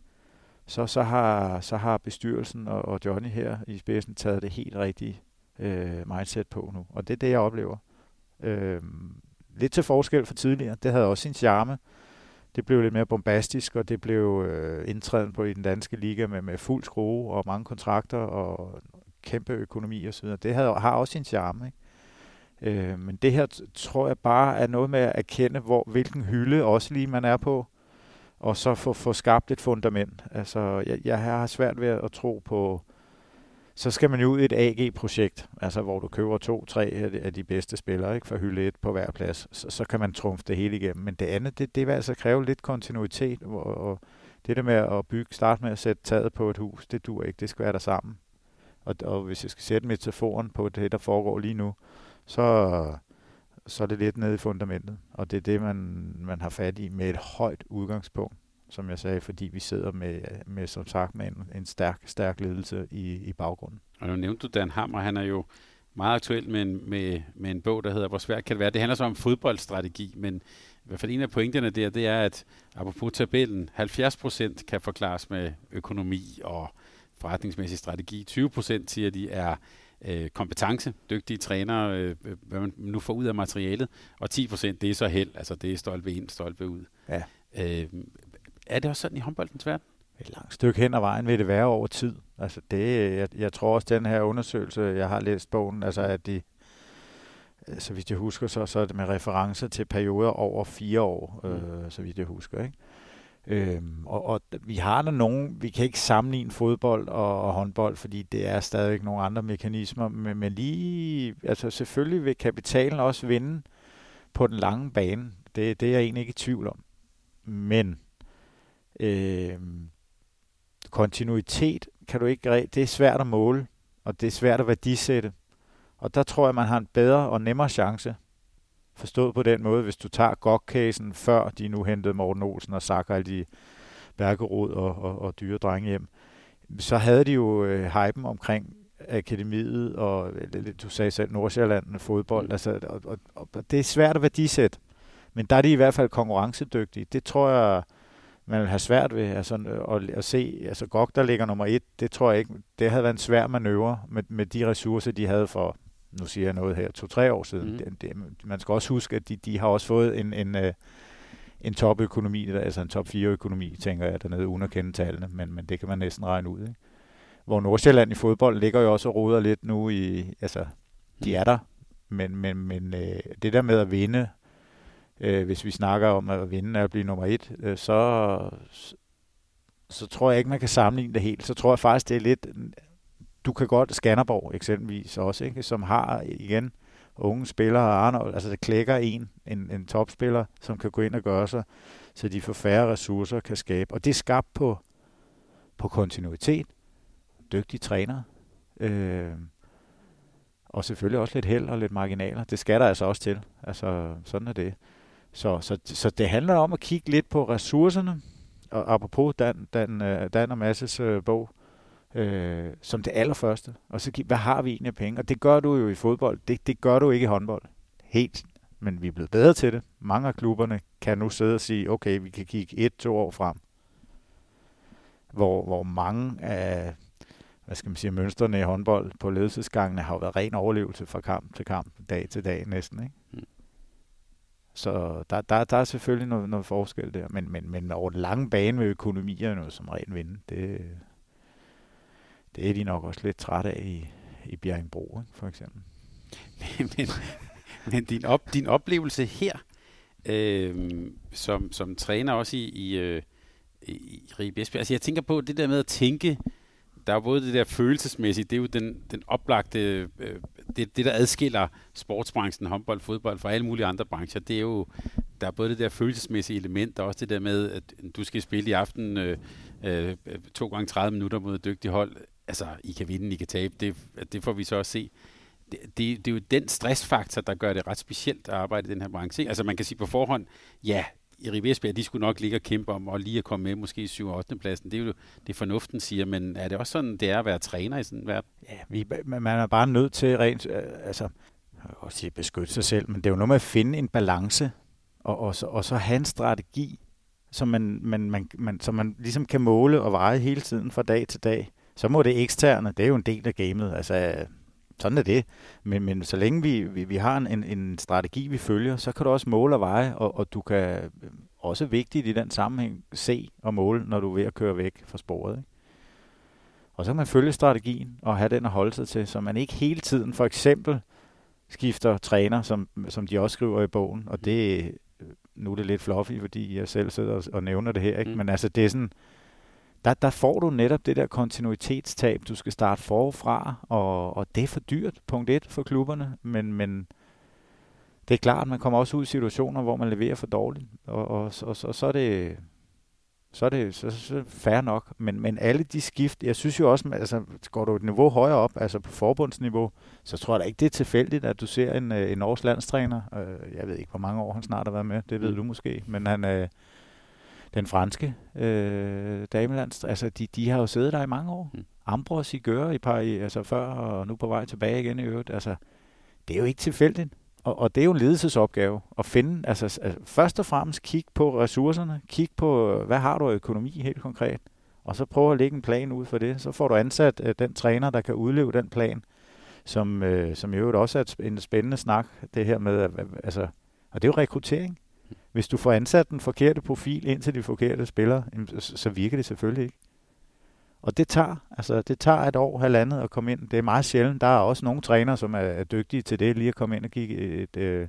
så, så, har, så har bestyrelsen og, og Johnny her i spidsen taget det helt rigtige øh, mindset på nu. Og det er det, jeg oplever. Øh, lidt til forskel fra tidligere. Det havde også sin charme. Det blev lidt mere bombastisk, og det blev øh, indtræden på i den danske liga med, med fuld skrue og mange kontrakter og kæmpe økonomi og. Det havde, har også sin charme. Ikke? Øh, men det her tror jeg bare er noget med at erkende, hvor, hvilken hylde også lige man er på, og så få, få skabt et fundament. Altså, jeg, jeg har svært ved at tro på så skal man jo ud i et AG-projekt, altså hvor du køber to-tre af de bedste spillere ikke, for hylde et på hver plads. Så, så kan man trumfe det hele igennem. Men det andet, det, det vil altså kræve lidt kontinuitet. Og, og det der med at bygge, starte med at sætte taget på et hus, det dur ikke. Det skal være der sammen. Og, og hvis jeg skal sætte metaforen på det, der foregår lige nu, så, så er det lidt nede i fundamentet. Og det er det, man, man har fat i med et højt udgangspunkt som jeg sagde, fordi vi sidder med, med som sagt, med en, en stærk, stærk ledelse i, i baggrunden. Og nu nævnte du Dan Hammer, han er jo meget aktuel med en, med, med en bog, der hedder Hvor svært kan det være? Det handler så om fodboldstrategi, men i hvert fald en af pointerne der, det er, at apropos tabellen, 70% kan forklares med økonomi og forretningsmæssig strategi. 20% siger de er øh, kompetence, dygtige trænere, øh, hvad man nu får ud af materialet, og 10 procent, det er så held, altså det er stolpe ind, stolpe ud. Ja. Øh, er det også sådan i håndboldens verden? Et langt stykke hen ad vejen vil det være over tid. Altså det, jeg, jeg tror også, den her undersøgelse, jeg har læst bogen, altså at de, så vidt jeg husker, så, så er det med referencer til perioder over fire år, mm. øh, så vidt jeg husker. Ikke? Øhm, og, og vi har der nogen, vi kan ikke sammenligne fodbold og, og håndbold, fordi det er stadigvæk nogle andre mekanismer, men, men lige, altså selvfølgelig vil kapitalen også vinde på den lange bane. Det, det er jeg egentlig ikke i tvivl om. Men øh, kontinuitet kan du ikke, det er svært at måle, og det er svært at værdisætte. Og der tror jeg, man har en bedre og nemmere chance Forstået på den måde, hvis du tager GOG-casen, før de nu hentede Morten Olsen og Sakker alle de Bergerod og, og, og dyre drenge hjem, så havde de jo øh, hypen omkring akademiet, og du sagde selv Nordsjælland fodbold, mm. altså, og, og, og, det er svært at værdisætte, men der er de i hvert fald konkurrencedygtige. Det tror jeg, man vil have svært ved altså, at, at se. Altså GOG, der ligger nummer et, det tror jeg ikke, det havde været en svær manøvre med, med de ressourcer, de havde for nu siger jeg noget her, to-tre år siden. Mm. Det, det, man skal også huske, at de, de har også fået en, en, øh, en topøkonomi, altså en top 4 økonomi, tænker jeg, dernede uden at kende tallene, men, men det kan man næsten regne ud. Ikke? Hvor Nordsjælland i fodbold ligger jo også og roder lidt nu i, altså, de er der, men, men, men øh, det der med at vinde, øh, hvis vi snakker om at vinde er at blive nummer et, øh, så, så tror jeg ikke, man kan sammenligne det helt. Så tror jeg faktisk, det er lidt du kan godt, Skanderborg eksempelvis også, ikke, som har igen unge spillere, Arnold, altså det klækker en, en, en topspiller, som kan gå ind og gøre sig, så de får færre ressourcer kan skabe. Og det er skabt på, på kontinuitet, dygtige træner, øh, og selvfølgelig også lidt held og lidt marginaler. Det skal der altså også til. Altså, sådan er det. Så, så, så det handler om at kigge lidt på ressourcerne, og apropos Dan, Dan, øh, Dan og Masses øh, bog, øh, som det allerførste. Og så hvad har vi egentlig af penge? Og det gør du jo i fodbold. Det, det gør du ikke i håndbold. Helt. Men vi er blevet bedre til det. Mange af klubberne kan nu sidde og sige, okay, vi kan kigge et, to år frem. Hvor, hvor mange af hvad skal man sige, mønstrene i håndbold på ledelsesgangene har jo været ren overlevelse fra kamp til kamp, dag til dag næsten. Ikke? Så der, der, der er selvfølgelig noget, noget forskel der, men, men, men over den lange bane med økonomierne som ren vinde, det, det er de nok også lidt trætte af i, i Bjerringbro, ikke, for eksempel. men, men din, op, din oplevelse her, øh, som, som træner også i, i, øh, i Ribe Esbjerg, altså jeg tænker på det der med at tænke, der er både det der følelsesmæssige, det er jo den, den oplagte, øh, det, det der adskiller sportsbranchen, håndbold, fodbold fra alle mulige andre brancher, det er jo, der er både det der følelsesmæssige element, og også det der med, at du skal spille i aften øh, øh, to gange 30 minutter mod et dygtigt hold altså, I kan vinde, I kan tabe, det, det får vi så også se. Det, det, det er jo den stressfaktor, der gør det ret specielt at arbejde i den her branche. Altså man kan sige på forhånd, ja, i Riversbjerg, de skulle nok ligge og kæmpe om og lige at komme med måske i 7. og 8. pladsen. Det er jo det fornuften siger, men er det også sådan, det er at være træner i sådan en verden? Ja, vi, man er bare nødt til rent, øh, altså, jeg kan også sige beskytte sig selv, men det er jo noget med at finde en balance, og, og, så, og så have en strategi, som man, man, man, man, som man ligesom kan måle og veje hele tiden fra dag til dag så må det eksterne, det er jo en del af gamet. Altså, sådan er det. Men, men så længe vi, vi, vi har en, en strategi, vi følger, så kan du også måle og veje, og, og du kan øh, også vigtigt i den sammenhæng se og måle, når du er ved at køre væk fra sporet. Ikke? Og så kan man følge strategien og have den at holde sig til, så man ikke hele tiden for eksempel skifter træner, som, som de også skriver i bogen, og det øh, nu er det lidt fluffy, fordi jeg selv sidder og, og nævner det her, ikke? Mm. men altså det er sådan, der, der får du netop det der kontinuitetstab. Du skal starte forfra, og, og det er for dyrt, punkt et, for klubberne. Men, men det er klart, at man kommer også ud i situationer, hvor man leverer for dårligt. Og, og, og, og så er det så er det så, så fair nok. Men, men alle de skift, jeg synes jo også, altså går du et niveau højere op, altså på forbundsniveau, så tror jeg da ikke, det er tilfældigt, at du ser en, øh, en norsk landstræner. Øh, jeg ved ikke, hvor mange år han snart har været med, det ved mm. du måske, men han, øh, den franske øh, damelands, altså de, de har jo siddet der i mange år. Mm. Ambros i Gøre i par, altså før, og nu på vej tilbage igen i øvrigt. Altså, det er jo ikke tilfældigt. Og, og det er jo en ledelsesopgave at finde, altså, altså først og fremmest kig på ressourcerne, kig på, hvad har du af økonomi helt konkret, og så prøve at lægge en plan ud for det. Så får du ansat uh, den træner, der kan udleve den plan som, øh, som i øvrigt også er en spændende snak, det her med, altså, og det er jo rekruttering. Hvis du får ansat den forkerte profil ind til de forkerte spillere, så virker det selvfølgelig ikke. Og det tager, altså det tager et år, halvandet at komme ind. Det er meget sjældent. Der er også nogle trænere, som er, er dygtige til det, lige at komme ind og give et øh,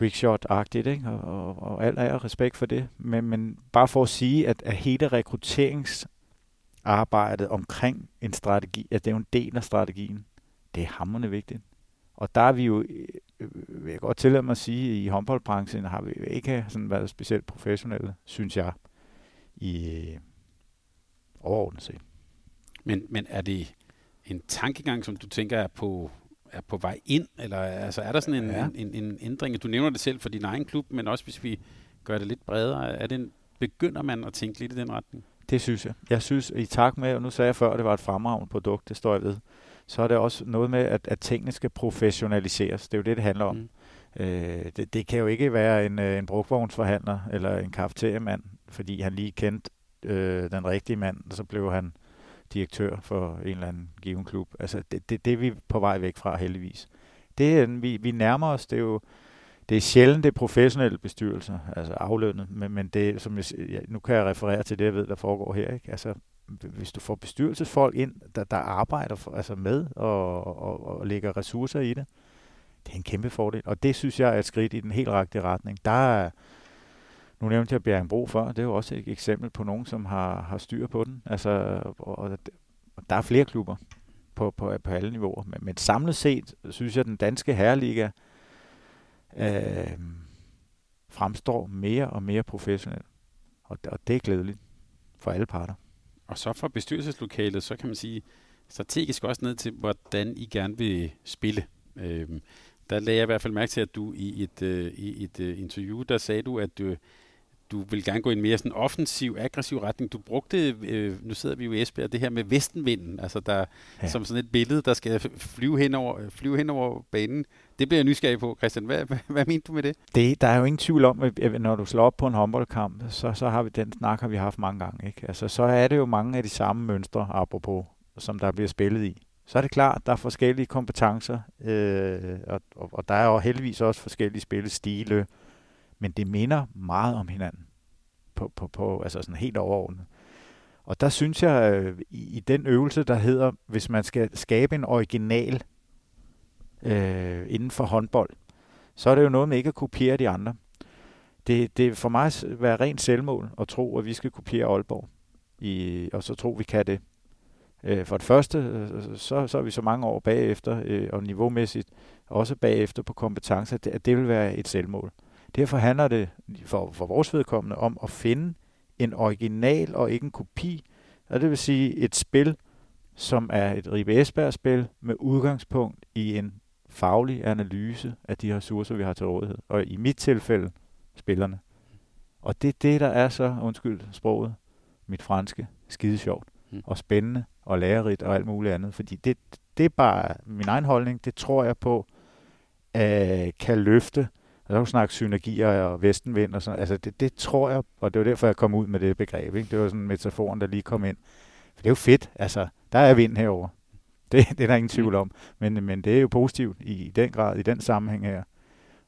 quickshot-agtigt, ikke? Og, og, og alt er respekt for det. Men, men bare for at sige, at, at hele rekrutteringsarbejdet omkring en strategi, at det er jo en del af strategien, det er hammerende vigtigt. Og der er vi jo, vil jeg godt tillade mig at sige, i håndboldbranchen har vi ikke sådan været specielt professionelle, synes jeg, i overordnet set. Men, men er det en tankegang, som du tænker er på, er på vej ind? Eller altså, er der sådan en, ja. en, en, en ændring? Du nævner det selv for din egen klub, men også hvis vi gør det lidt bredere. Er det en, begynder man at tænke lidt i den retning? Det synes jeg. Jeg synes, i takt med, og nu sagde jeg før, at det var et fremragende produkt, det står jeg ved, så er det også noget med, at, at tingene skal professionaliseres. Det er jo det, det handler om. Mm. Øh, det, det kan jo ikke være en, øh, en brugvognsforhandler eller en kafeteriemand, fordi han lige kendte øh, den rigtige mand, og så blev han direktør for en eller anden given klub. Altså, det, det, det er vi på vej væk fra, heldigvis. Det er, vi, vi nærmer os, det er jo, det er sjældent det professionelle bestyrelser, altså aflønnet, men, men det, som jeg, nu kan jeg referere til det, jeg ved, der foregår her, ikke? Altså, hvis du får bestyrelsesfolk ind, der, der arbejder for, altså med og, og, og lægger ressourcer i det, det er en kæmpe fordel. Og det synes jeg er et skridt i den helt rigtige retning. Der er, nu nævnte jeg Bjergenbro før, det er jo også et eksempel på nogen, som har, har styr på den. Altså, og, og der er flere klubber på, på, på alle niveauer. Men, men samlet set synes jeg, at den danske herreliga øh, fremstår mere og mere professionel. Og, og det er glædeligt for alle parter. Og så fra bestyrelseslokalet, så kan man sige strategisk også ned til, hvordan I gerne vil spille. Øhm, der lagde jeg i hvert fald mærke til, at du i et, øh, i et øh, interview, der sagde du, at du, du vil gerne gå i en mere sådan offensiv, aggressiv retning. Du brugte, øh, nu sidder vi jo i Esbjerg, det her med vestenvinden, altså der, ja. som sådan et billede, der skal flyve hen over, flyve hen over banen. Det bliver jeg nysgerrig på, Christian. Hvad, hvad, hvad mener du med det? det? Der er jo ingen tvivl om, at når du slår op på en håndboldkamp, så, så har vi den snak, har vi haft mange gange. Ikke? Altså, så er det jo mange af de samme mønstre, apropos, som der bliver spillet i. Så er det klart, der er forskellige kompetencer, øh, og, og, og der er jo heldigvis også forskellige spillestile, men det minder meget om hinanden på, på, på altså sådan helt overordnet. Og der synes jeg, øh, i, i den øvelse, der hedder, hvis man skal skabe en original øh, inden for håndbold, så er det jo noget med ikke at kopiere de andre. Det, det for mig være rent selvmål at tro, at vi skal kopiere Aalborg, i, og så tro, vi kan det. Øh, for det første, øh, så, så er vi så mange år bagefter, øh, og niveaumæssigt også bagefter på kompetencer, at det, at det vil være et selvmål. Derfor handler det for, for vores vedkommende om at finde en original og ikke en kopi, og det vil sige et spil, som er et Ribe Esbjerg-spil med udgangspunkt i en faglig analyse af de ressourcer, vi har til rådighed. Og i mit tilfælde, spillerne. Og det er det, der er så, undskyld sproget, mit franske, skide sjovt mm. og spændende og lærerigt og alt muligt andet. Fordi det, det er bare min egen holdning. Det tror jeg på, øh, kan løfte der er jo snakke synergier og vestenvind og sådan Altså det, det tror jeg, og det var derfor, jeg kom ud med det begreb. Ikke? Det var sådan metaforen, der lige kom ind. For det er jo fedt. Altså, der er vind herover. Det, det er der ingen tvivl om. Men, men det er jo positivt i, i den grad, i den sammenhæng her.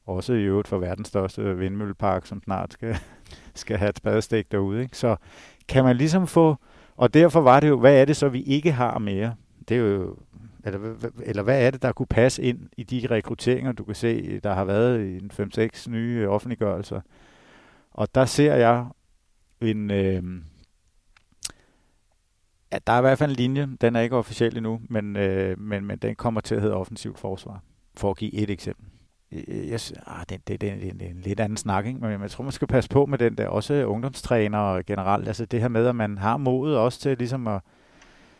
Også i øvrigt for verdens største vindmøllepark, som snart skal, skal have et spadestik derude. Ikke? Så kan man ligesom få... Og derfor var det jo, hvad er det så, vi ikke har mere? Det er jo eller, eller hvad er det, der kunne passe ind i de rekrutteringer, du kan se, der har været i en 5-6 nye offentliggørelser. Og der ser jeg en... Øh, ja, der er i hvert fald en linje, den er ikke officiel endnu, men, øh, men, men den kommer til at hedde offensivt forsvar, for at give et eksempel. Øh, øh, jeg, ah, det, det, det, det, det er en lidt anden snak, ikke? men jeg tror, man skal passe på med den der, også ungdomstræner generelt, altså det her med, at man har modet også til ligesom at,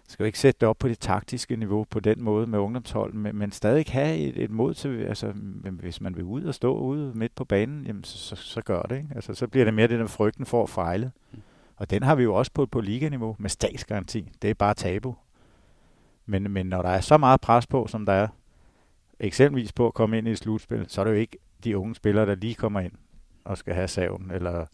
skal jo ikke sætte det op på det taktiske niveau på den måde med ungdomshold, men, men stadig have et, et mod til, altså hvis man vil ud og stå ude midt på banen, jamen så, så, så gør det. Ikke? Altså, så bliver det mere det der frygten for at fejle. Mm. Og den har vi jo også på, på liganiveau med statsgaranti. Det er bare tabu. Men, men når der er så meget pres på, som der er, eksempelvis på at komme ind i et slutspil, så er det jo ikke de unge spillere, der lige kommer ind og skal have saven, eller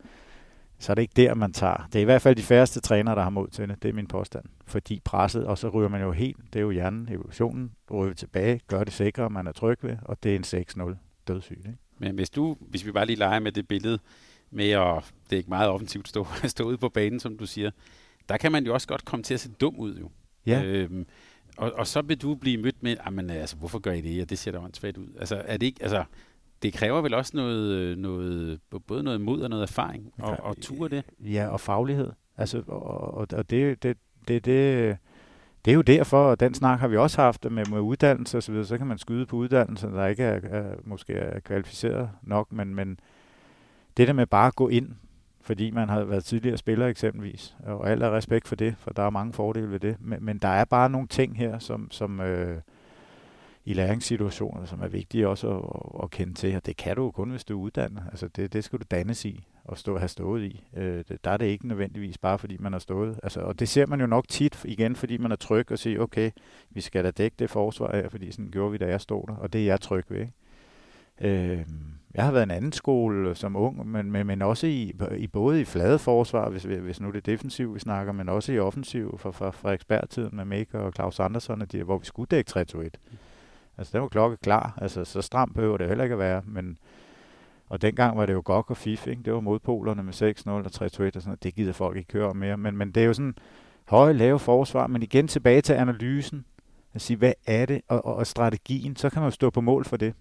så er det ikke der, man tager. Det er i hvert fald de færreste trænere, der har mod til det. Det er min påstand. Fordi presset, og så ryger man jo helt, det er jo hjernen, evolutionen, ryger tilbage, gør det sikre, man er tryg ved, og det er en 6-0 dødssyg. Ikke? Men hvis du, hvis vi bare lige leger med det billede, med at det er ikke meget offensivt stå, stå ude på banen, som du siger, der kan man jo også godt komme til at se dum ud jo. Ja. Øhm, og, og så vil du blive mødt med, men altså, hvorfor gør I det? Og det ser da åndssvagt ud. Altså, er det ikke, altså, det kræver vel også noget, noget, både noget mod og noget erfaring, og, og ture det? Ja, og faglighed. Altså, og, og, og det, det, det, det, det er jo derfor, og den snak har vi også haft med, med uddannelse og så videre, så kan man skyde på uddannelse, der ikke er, er, måske er kvalificeret nok, men, men det der med bare at gå ind, fordi man har været tidligere spiller eksempelvis, og alt er respekt for det, for der er mange fordele ved det, men, men der er bare nogle ting her, som, som øh, i læringssituationer, som er vigtige også at, at kende til, og det kan du jo kun, hvis du er uddannet. Altså det, det skal du dannes i og stå, have stået i. Øh, der er det ikke nødvendigvis bare, fordi man har stået. Altså, og det ser man jo nok tit igen, fordi man er tryg og siger, okay, vi skal da dække det forsvar her, fordi sådan gjorde vi, da jeg stod der, og det er jeg tryg ved. Ikke? Øh, jeg har været en anden skole øh, som ung, men, men, men også i, i både i flade forsvar, hvis, hvis nu det er defensiv, vi snakker, men også i offensiv fra, fra, fra eksperttiden med Maker og Claus Andersson, de, hvor vi skulle dække 3 2 1 Altså, den var klokke klar. Altså, så stramt behøver det heller ikke at være, men... Og dengang var det jo godt og FIF, ikke? Det var modpolerne med 6-0 og 3-2-1 og sådan noget. Det gider folk ikke køre mere. Men, men det er jo sådan høje, lave forsvar. Men igen tilbage til analysen. At sige, hvad er det? Og, og, og strategien. Så kan man jo stå på mål for det.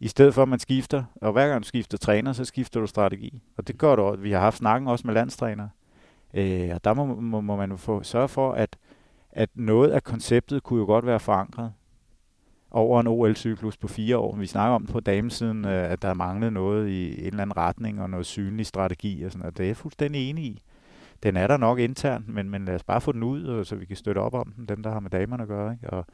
I stedet for, at man skifter, og hver gang du skifter træner, så skifter du strategi. Og det gør du også. Vi har haft snakken også med landstræner. Øh, og der må, må, må man jo få sørge for, at, at noget af konceptet kunne jo godt være forankret over en OL-cyklus på fire år. Vi snakker om på damesiden, øh, at der manglede noget i en eller anden retning og noget synlig strategi og sådan noget. Det er jeg fuldstændig enig i. Den er der nok internt, men, men lad os bare få den ud, så vi kan støtte op om den, dem der har med damerne at gøre. Ikke? Og,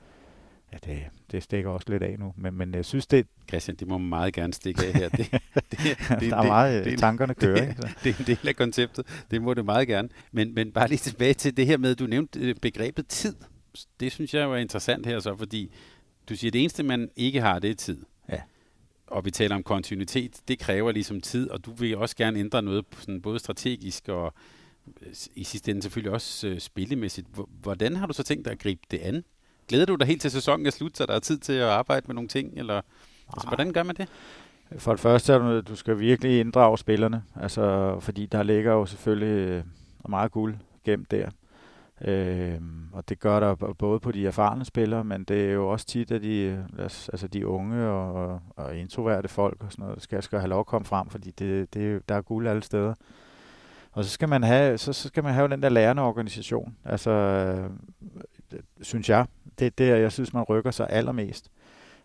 Ja, det, det stikker også lidt af nu, men, men jeg synes det... Christian, det må man meget gerne stikke af her. Det, det, det, der er meget, det, tankerne kører. Det, ikke? det er en del af konceptet, det må det meget gerne. Men, men bare lige tilbage til det her med, du nævnte øh, begrebet tid. Det synes jeg jo er interessant her så, fordi du siger, at det eneste, man ikke har, det er tid. Ja. Og vi taler om kontinuitet. Det kræver ligesom tid, og du vil også gerne ændre noget sådan både strategisk og øh, i sidste ende selvfølgelig også øh, spillemæssigt. Hvordan har du så tænkt dig at gribe det an? Glæder du dig helt til sæsonen er slut, så der er tid til at arbejde med nogle ting? Eller, altså, hvordan gør man det? For det første er du, du skal virkelig inddrage spillerne, altså, fordi der ligger jo selvfølgelig øh, meget guld gemt der. Øh, og det gør der både på de erfarne spillere, men det er jo også tit, at de, altså de unge og, og introverte folk og sådan noget, skal, skal have lov at komme frem, fordi det, det, der er guld alle steder. Og så skal man have, så, så skal man have den der lærende organisation. Altså, øh, Øh, synes jeg, det er der, jeg synes, man rykker sig allermest.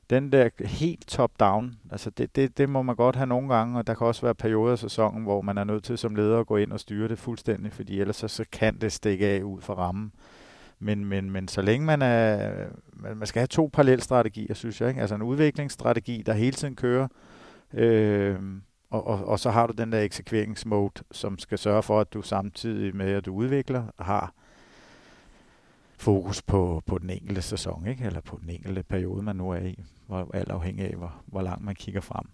Den der helt top-down, altså det, det, det må man godt have nogle gange, og der kan også være perioder af sæsonen, hvor man er nødt til som leder at gå ind og styre det fuldstændig, fordi ellers så, så kan det stikke af ud fra rammen. Men, men, men så længe man er, man skal have to parallelstrategier, synes jeg, ikke? altså en udviklingsstrategi, der hele tiden kører, øh, og, og, og så har du den der eksekveringsmode, som skal sørge for, at du samtidig med, at du udvikler, har fokus på, på den enkelte sæson, ikke? eller på den enkelte periode, man nu er i, hvor, alt afhængig af, hvor, hvor langt man kigger frem.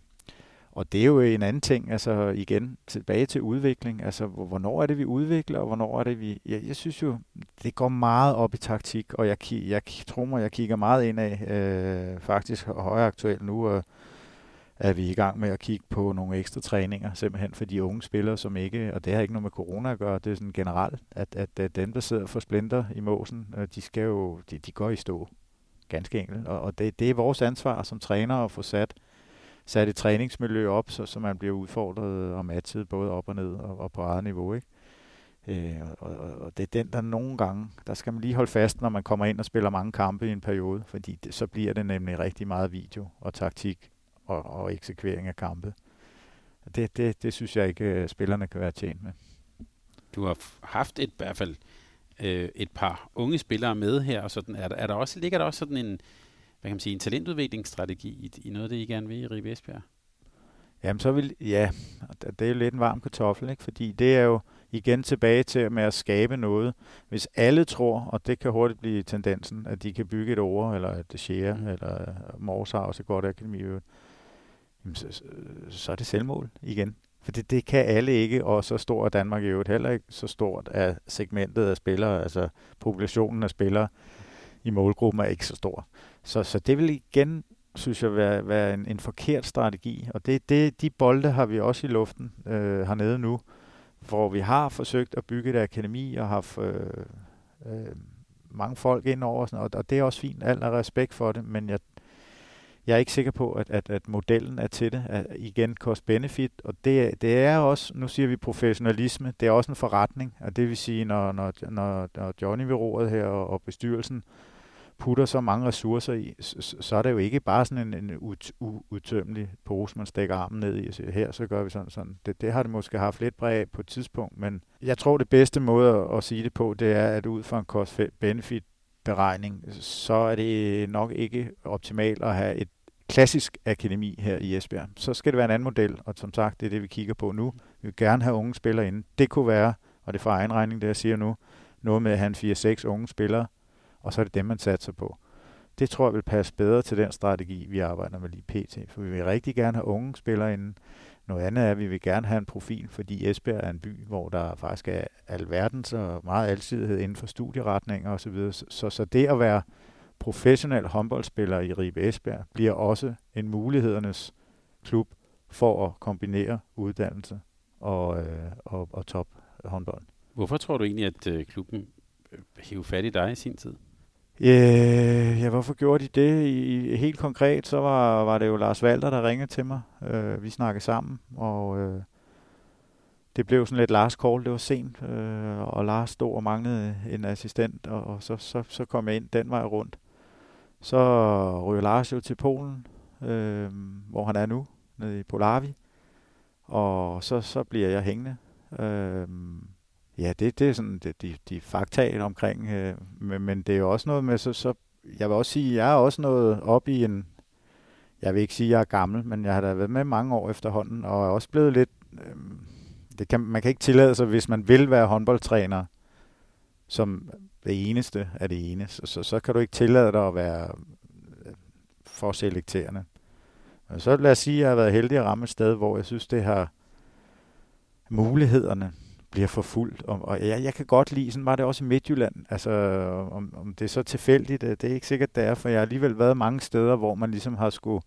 Og det er jo en anden ting, altså igen, tilbage til udvikling, altså hvornår er det, vi udvikler, og hvornår er det, vi... Jeg, jeg synes jo, det går meget op i taktik, og jeg, jeg tror mig, jeg kigger meget ind af, øh, faktisk højere aktuelt nu, og er vi i gang med at kigge på nogle ekstra træninger, simpelthen for de unge spillere, som ikke, og det har ikke noget med corona at gøre, det er sådan generelt, at, at, at dem, der sidder for splinter i måsen, øh, de skal jo, de, de går i stå, ganske enkelt. Og, og det, det er vores ansvar som træner at få sat, sat et træningsmiljø op, så, så man bliver udfordret og matchet både op og ned og, og på eget niveau, ikke? Øh, og, og, og det er den, der nogle gange, der skal man lige holde fast, når man kommer ind og spiller mange kampe i en periode, fordi det, så bliver det nemlig rigtig meget video og taktik og, og eksekvering af kampe. Det, det, det synes jeg ikke, øh, spillerne kan være tjent med. Du har haft et, i hvert fald øh, et par unge spillere med her, og sådan, er der, er der også, ligger der også sådan en, hvad kan man sige, en talentudviklingsstrategi i, i noget, det I gerne vil i Ribe Esbjerg? Jamen så vil, ja, det er jo lidt en varm kartoffel, ikke? fordi det er jo igen tilbage til med at skabe noget. Hvis alle tror, og det kan hurtigt blive tendensen, at de kan bygge et ord, eller et share, mm. eller Mors har også et godt akademi, jamen, så, så er det selvmål igen. For det, det kan alle ikke, og så stor er Danmark i øvrigt heller ikke. Så stort er segmentet af spillere, altså populationen af spillere i målgruppen er ikke så stor. Så, så det vil igen, synes jeg, være, være en, en forkert strategi. Og det, det, de bolde har vi også i luften øh, hernede nu, hvor vi har forsøgt at bygge et akademi og har øh, øh, mange folk ind over, og, og det er også fint, alt er respekt for det, men jeg, jeg er ikke sikker på, at, at, at modellen er til det. At, igen, cost-benefit, og det, det er også, nu siger vi professionalisme, det er også en forretning, og det vil sige, når, når, når, når Johnny ved roret her og, og bestyrelsen putter så mange ressourcer i, så, så er det jo ikke bare sådan en, en ut, udtømmelig pose, man stikker armen ned i og siger, her, så gør vi sådan sådan. Det, det har det måske haft lidt bræg af på et tidspunkt, men jeg tror, det bedste måde at, at sige det på, det er, at ud fra en cost-benefit beregning, så er det nok ikke optimalt at have et klassisk akademi her i Esbjerg. Så skal det være en anden model, og som sagt, det er det, vi kigger på nu. Vi vil gerne have unge spillere inde. Det kunne være, og det er fra egen regning, det jeg siger nu, noget med at have 4-6 unge spillere, og så er det dem, man satser på. Det tror jeg vil passe bedre til den strategi, vi arbejder med lige pt. For vi vil rigtig gerne have unge spillere inde. Noget andet er, at vi vil gerne have en profil, fordi Esbjerg er en by, hvor der faktisk er alverdens og meget alsidighed inden for studieretninger osv. Så, så, så det at være professionel håndboldspiller i Ribe Esbjerg bliver også en mulighedernes klub for at kombinere uddannelse og, øh, og, og top håndbold. Hvorfor tror du egentlig, at øh, klubben øh, hævde fat i dig i sin tid? Øh, ja, hvorfor gjorde de det? I, helt konkret, så var, var det jo Lars Valter, der ringede til mig. Øh, vi snakkede sammen, og øh, det blev sådan lidt Lars call. Det var sent, øh, og Lars stod og manglede en assistent, og, og så, så, så kom jeg ind den vej rundt. Så ryger Lars jo til Polen, øh, hvor han er nu, nede i Polavi. Og så, så bliver jeg hængende. Øh, Ja, det, det er sådan det, de, de fakta omkring, øh, men, men det er jo også noget med, så, så jeg vil også sige, jeg er også noget op i en, jeg vil ikke sige, at jeg er gammel, men jeg har da været med mange år efterhånden, og er også blevet lidt, øh, det kan, man kan ikke tillade sig, hvis man vil være håndboldtræner, som det eneste af det ene, så, så, så kan du ikke tillade dig at være øh, for selekterende. Men så lad os sige, at jeg har været heldig at ramme et sted, hvor jeg synes, det har mulighederne bliver forfulgt. Og, og jeg, jeg kan godt lide, sådan var det også i Midtjylland, altså om, om det er så tilfældigt, det er ikke sikkert, det er, for jeg har alligevel været mange steder, hvor man ligesom har skulle,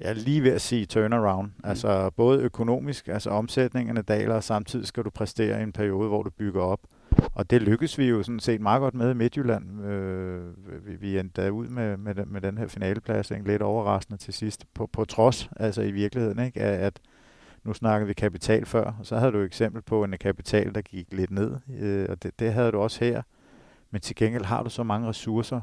jeg er lige ved at sige turnaround, mm. altså både økonomisk, altså omsætningerne daler, og samtidig skal du præstere i en periode, hvor du bygger op. Og det lykkes vi jo sådan set meget godt med i Midtjylland. Øh, vi, vi endte ud med, med, den, med den her finaleplads, lidt overraskende til sidst, på, på trods, altså i virkeligheden, ikke? at nu snakker vi kapital før, og så havde du et eksempel på en kapital, der gik lidt ned, øh, og det, det havde du også her. Men til gengæld har du så mange ressourcer,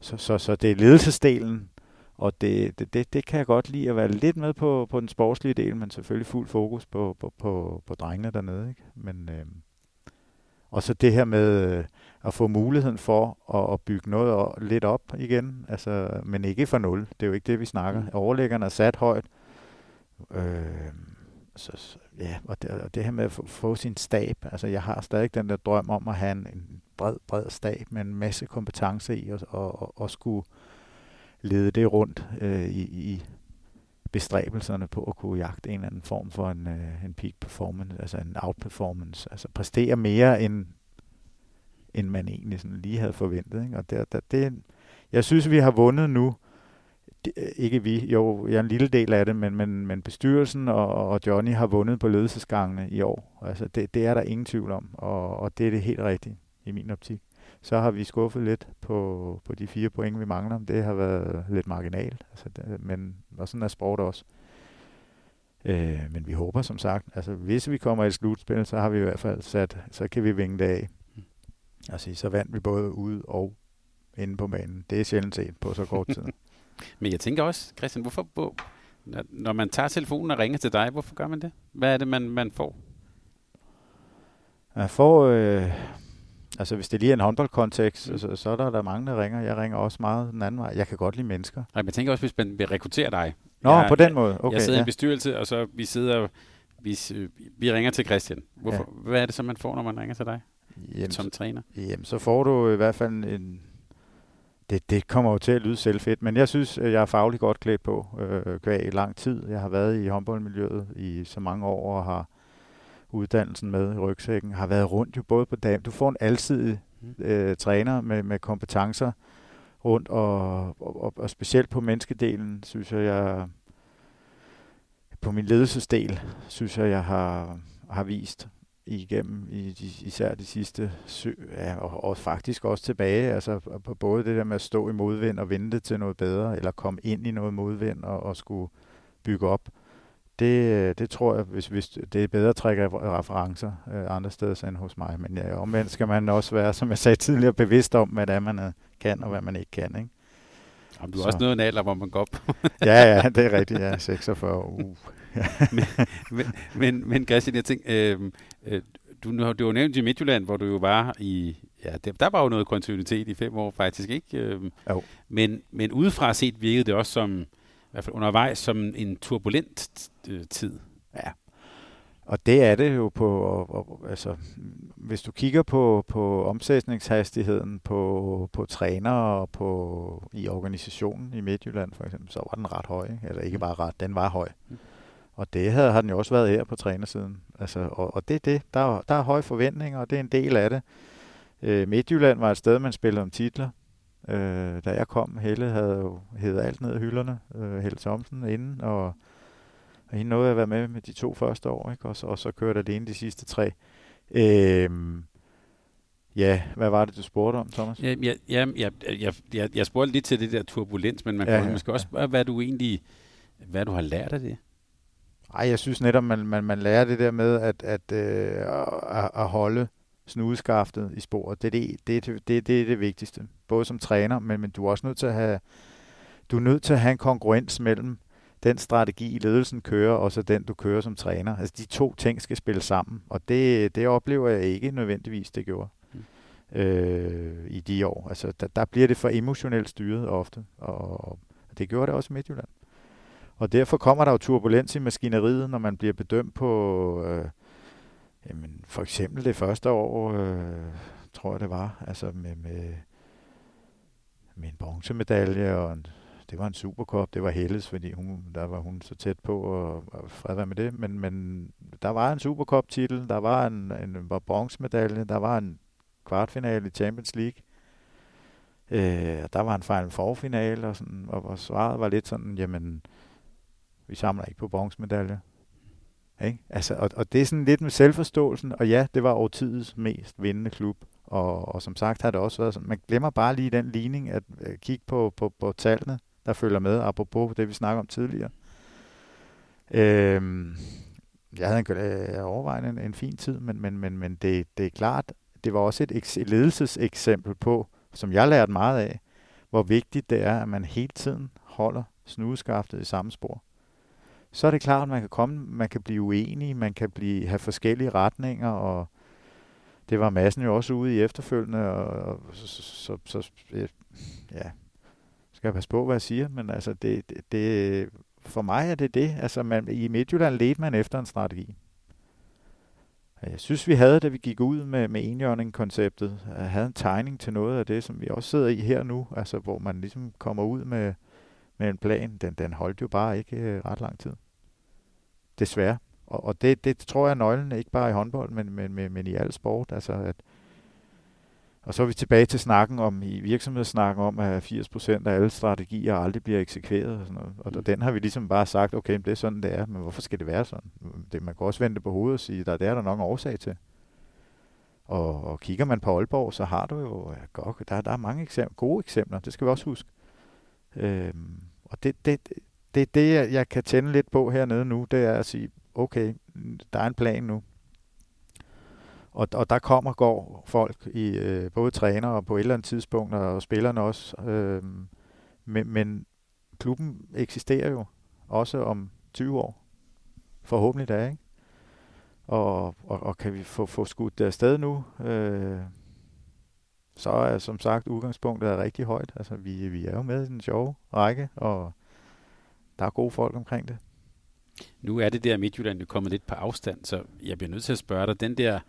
så, så, så det er ledelsesdelen, og det, det, det, det kan jeg godt lide at være lidt med på, på den sportslige del, men selvfølgelig fuld fokus på, på, på, på drengene dernede. Ikke? Men, øh, og så det her med øh, at få muligheden for at, at bygge noget op, lidt op igen, altså, men ikke for nul. Det er jo ikke det, vi snakker. Mm. Overlæggerne er sat højt, Øh, så, ja, og det, og det her med at få, få sin stab, altså jeg har stadig den der drøm om at have en, en bred, bred stab med en masse kompetence i, og, og, og skulle lede det rundt øh, i, i bestræbelserne på at kunne jagte en eller anden form for en, øh, en peak performance, altså en outperformance, altså præstere mere end, end man egentlig sådan lige havde forventet. Ikke? Og det, det, det, jeg synes, vi har vundet nu ikke vi, jo, jeg er en lille del af det, men, men, men bestyrelsen og, og Johnny har vundet på ledelsesgangene i år. Altså det, det er der ingen tvivl om, og, og det er det helt rigtige i min optik. Så har vi skuffet lidt på, på de fire point, vi mangler. Det har været lidt marginalt, altså det, men og sådan er sport også. Øh, men vi håber som sagt, altså hvis vi kommer i et slutspil, så har vi i hvert fald sat, så kan vi vinge det af. Altså så vandt vi både ude og inde på banen. Det er sjældent set på så kort tid. Men jeg tænker også, Christian, hvorfor, hvor, når man tager telefonen og ringer til dig, hvorfor gør man det? Hvad er det, man, man får? Jeg får, øh, altså hvis det lige er en håndboldkontekst, mm. så, så er der, der mange, der ringer. Jeg ringer også meget den anden vej. Jeg kan godt lide mennesker. Nej, men jeg tænker også, hvis man vil rekruttere dig. Nå, jeg, på den måde. Okay, jeg sidder ja. i bestyrelse, og så vi sidder, vi, vi ringer til Christian. Hvorfor, ja. Hvad er det så, man får, når man ringer til dig? Jamen, som træner? Jamen, så får du i hvert fald en, det, det kommer jo til at lyde selvfedt, men jeg synes, jeg er fagligt godt klædt på øh, kvæg i lang tid. Jeg har været i håndboldmiljøet i så mange år og har uddannelsen med i rygsækken. Har været rundt jo både på dam. Du får en alsidig mm. øh, træner med, med kompetencer rundt, og, og, og specielt på menneskedelen, synes jeg, jeg på min ledelsesdel, synes jeg, jeg har, har vist igennem i de, især de sidste syv, ja, og, og faktisk også tilbage, altså på både det der med at stå i modvind og vente til noget bedre, eller komme ind i noget modvind og, og skulle bygge op. Det, det tror jeg, hvis, hvis det er bedre trække referencer øh, andre steder end hos mig. Men ja, omvendt skal man også være, som jeg sagde tidligere, bevidst om, hvad det er, man øh, kan og hvad man ikke kan. Ikke? Jamen, du har også noget en alder, hvor man går op. ja, ja, det er rigtigt. Ja, 46. Uh. men, men, men, Christian, jeg tænker, øh, øh, du, du har nævnt i Midtjylland, hvor du jo var i, ja, der, der var jo noget kontinuitet i fem år faktisk, ikke? Øh, jo. Men, men udefra set virkede det også som, i hvert fald undervejs, som en turbulent øh, tid. Ja, og det er det jo på, og, og, altså, hvis du kigger på, på omsætningshastigheden på, på trænere og på, i organisationen i Midtjylland for eksempel, så var den ret høj. Eller ikke bare ret, den var høj. Mm. Og det havde, har den jo også været her på trænersiden. Altså, og, og det er det. Der er, der er høje forventninger, og det er en del af det. Øh, Midtjylland var et sted, man spillede om titler. Øh, da jeg kom, Helle havde jo hævet alt ned i hylderne. Øh, Helle Thomsen inden, og, og hende nåede at være med med de to første år, ikke? Og, og så kørte det ene de sidste tre. Øh, Ja, hvad var det, du spurgte om, Thomas? Ja, ja, ja, jeg, jeg, jeg spurgte lidt til det der turbulens, men man ja, kan ja, måske også spørge, hvad du egentlig hvad du har lært af det. Ej, jeg synes netop, man, man, man lærer det der med at, at, øh, at, at holde snudeskaftet i sporet. Det er det, det, det, det, det er det vigtigste. Både som træner, men, men du er også nødt til at have, du er nødt til at have en konkurrence mellem den strategi, ledelsen kører, og så den, du kører som træner. Altså, de to ting skal spille sammen, og det, det oplever jeg ikke nødvendigvis, det gjorde mm. øh, i de år. Altså, der, der bliver det for emotionelt styret ofte, og det gjorde det også i Midtjylland. Og derfor kommer der jo turbulens i maskineriet, når man bliver bedømt på, øh, jamen, for eksempel det første år, øh, tror jeg det var, altså med, med, med en bronzemedalje, og en, det var en superkop, det var Helles, fordi hun, der var hun så tæt på, og, og fred være med det, men, men der var en superkop-titel, der var en, en var bronzemedalje, der var en kvartfinale i Champions League, øh, der var en fejl forfinale, og, sådan, og, og svaret var lidt sådan, jamen, vi samler ikke på bronzemedaljer. Ikke? Altså, og, og det er sådan lidt med selvforståelsen, og ja, det var årtidets mest vindende klub, og, og som sagt har det også været sådan, man glemmer bare lige den ligning at, øh, at kigge på, på, på tallene, der følger med, apropos det, vi snakker om tidligere. Øhm, jeg havde en, øh, overvejende en, en fin tid, men, men, men, men det, det er klart, det var også et, et ledelseseksempel på, som jeg lærte meget af, hvor vigtigt det er, at man hele tiden holder snudeskaftet i samme spor så er det klart, at man kan komme, man kan blive uenig, man kan blive, have forskellige retninger, og det var massen jo også ude i efterfølgende, og, og så, så, så, ja, skal jeg passe på, hvad jeg siger, men altså, det, det, det for mig er det det, altså man, i Midtjylland ledte man efter en strategi. Jeg synes, vi havde, da vi gik ud med, med enhjørning-konceptet, havde en tegning til noget af det, som vi også sidder i her nu, altså hvor man ligesom kommer ud med, med en plan. Den, den holdt jo bare ikke øh, ret lang tid. Desværre. Og, og det, det tror jeg er nøglen, ikke bare i håndbold, men, men, men, men i al sport. Altså at, og så er vi tilbage til snakken om, i virksomhedssnakken om, at 80% af alle strategier aldrig bliver eksekveret. Og, sådan noget. og mm. den har vi ligesom bare sagt, okay, det er sådan, det er, men hvorfor skal det være sådan? Det, man kan også vente på hovedet og sige, der, det er der nok en årsag til. Og, og kigger man på Aalborg, så har du jo, ja, godt, der, der er mange eksempler, gode eksempler, det skal vi også huske. Øh, og det, det, det, det, jeg kan tænde lidt på hernede nu, det er at sige, okay, der er en plan nu. Og, og der kommer går folk, i øh, både træner og på et eller andet tidspunkt, og spillerne også. Øh, men, men klubben eksisterer jo også om 20 år. Forhåbentlig da, ikke? Og, og, og kan vi få, få skudt det afsted nu, øh, så er som sagt udgangspunktet er rigtig højt. Altså vi, vi er jo med i den sjove række, og der er gode folk omkring det. Nu er det der Midtjylland jo kommet lidt på afstand, så jeg bliver nødt til at spørge dig, den der,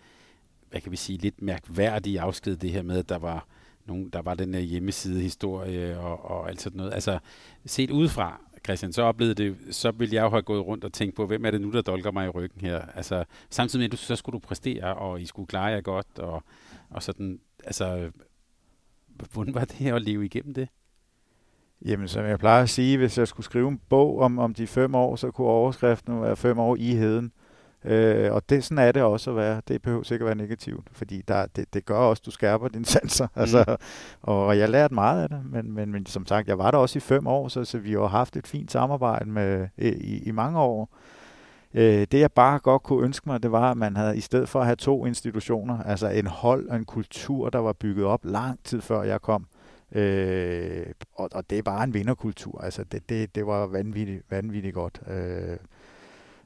hvad kan vi sige, lidt mærkværdige afsked, det her med, at der var nogen, der var den der hjemmeside-historie og, og alt sådan noget. Altså, set udefra, Christian, så oplevede det, så ville jeg jo have gået rundt og tænkt på, hvem er det nu, der dolker mig i ryggen her? Altså, samtidig med, at du, så skulle du præstere, og I skulle klare jer godt, og, og sådan, altså, hvordan var det at leve igennem det? Jamen, som jeg plejer at sige, hvis jeg skulle skrive en bog om, om de fem år, så kunne overskriften være fem år i heden. Øh, og det, sådan er det også at være. Det behøver sikkert være negativt, fordi der, det, det gør også, at du skærper dine sanser. Mm. Altså, og, og jeg lærte meget af det, men, men, men som sagt, jeg var der også i fem år, så, så vi har haft et fint samarbejde med, i, i mange år. Øh, det jeg bare godt kunne ønske mig, det var, at man havde, i stedet for at have to institutioner, altså en hold og en kultur, der var bygget op lang tid før jeg kom, Øh, og, og det er bare en vinderkultur. Altså det, det, det var vanvittigt, vanvittigt godt. Øh,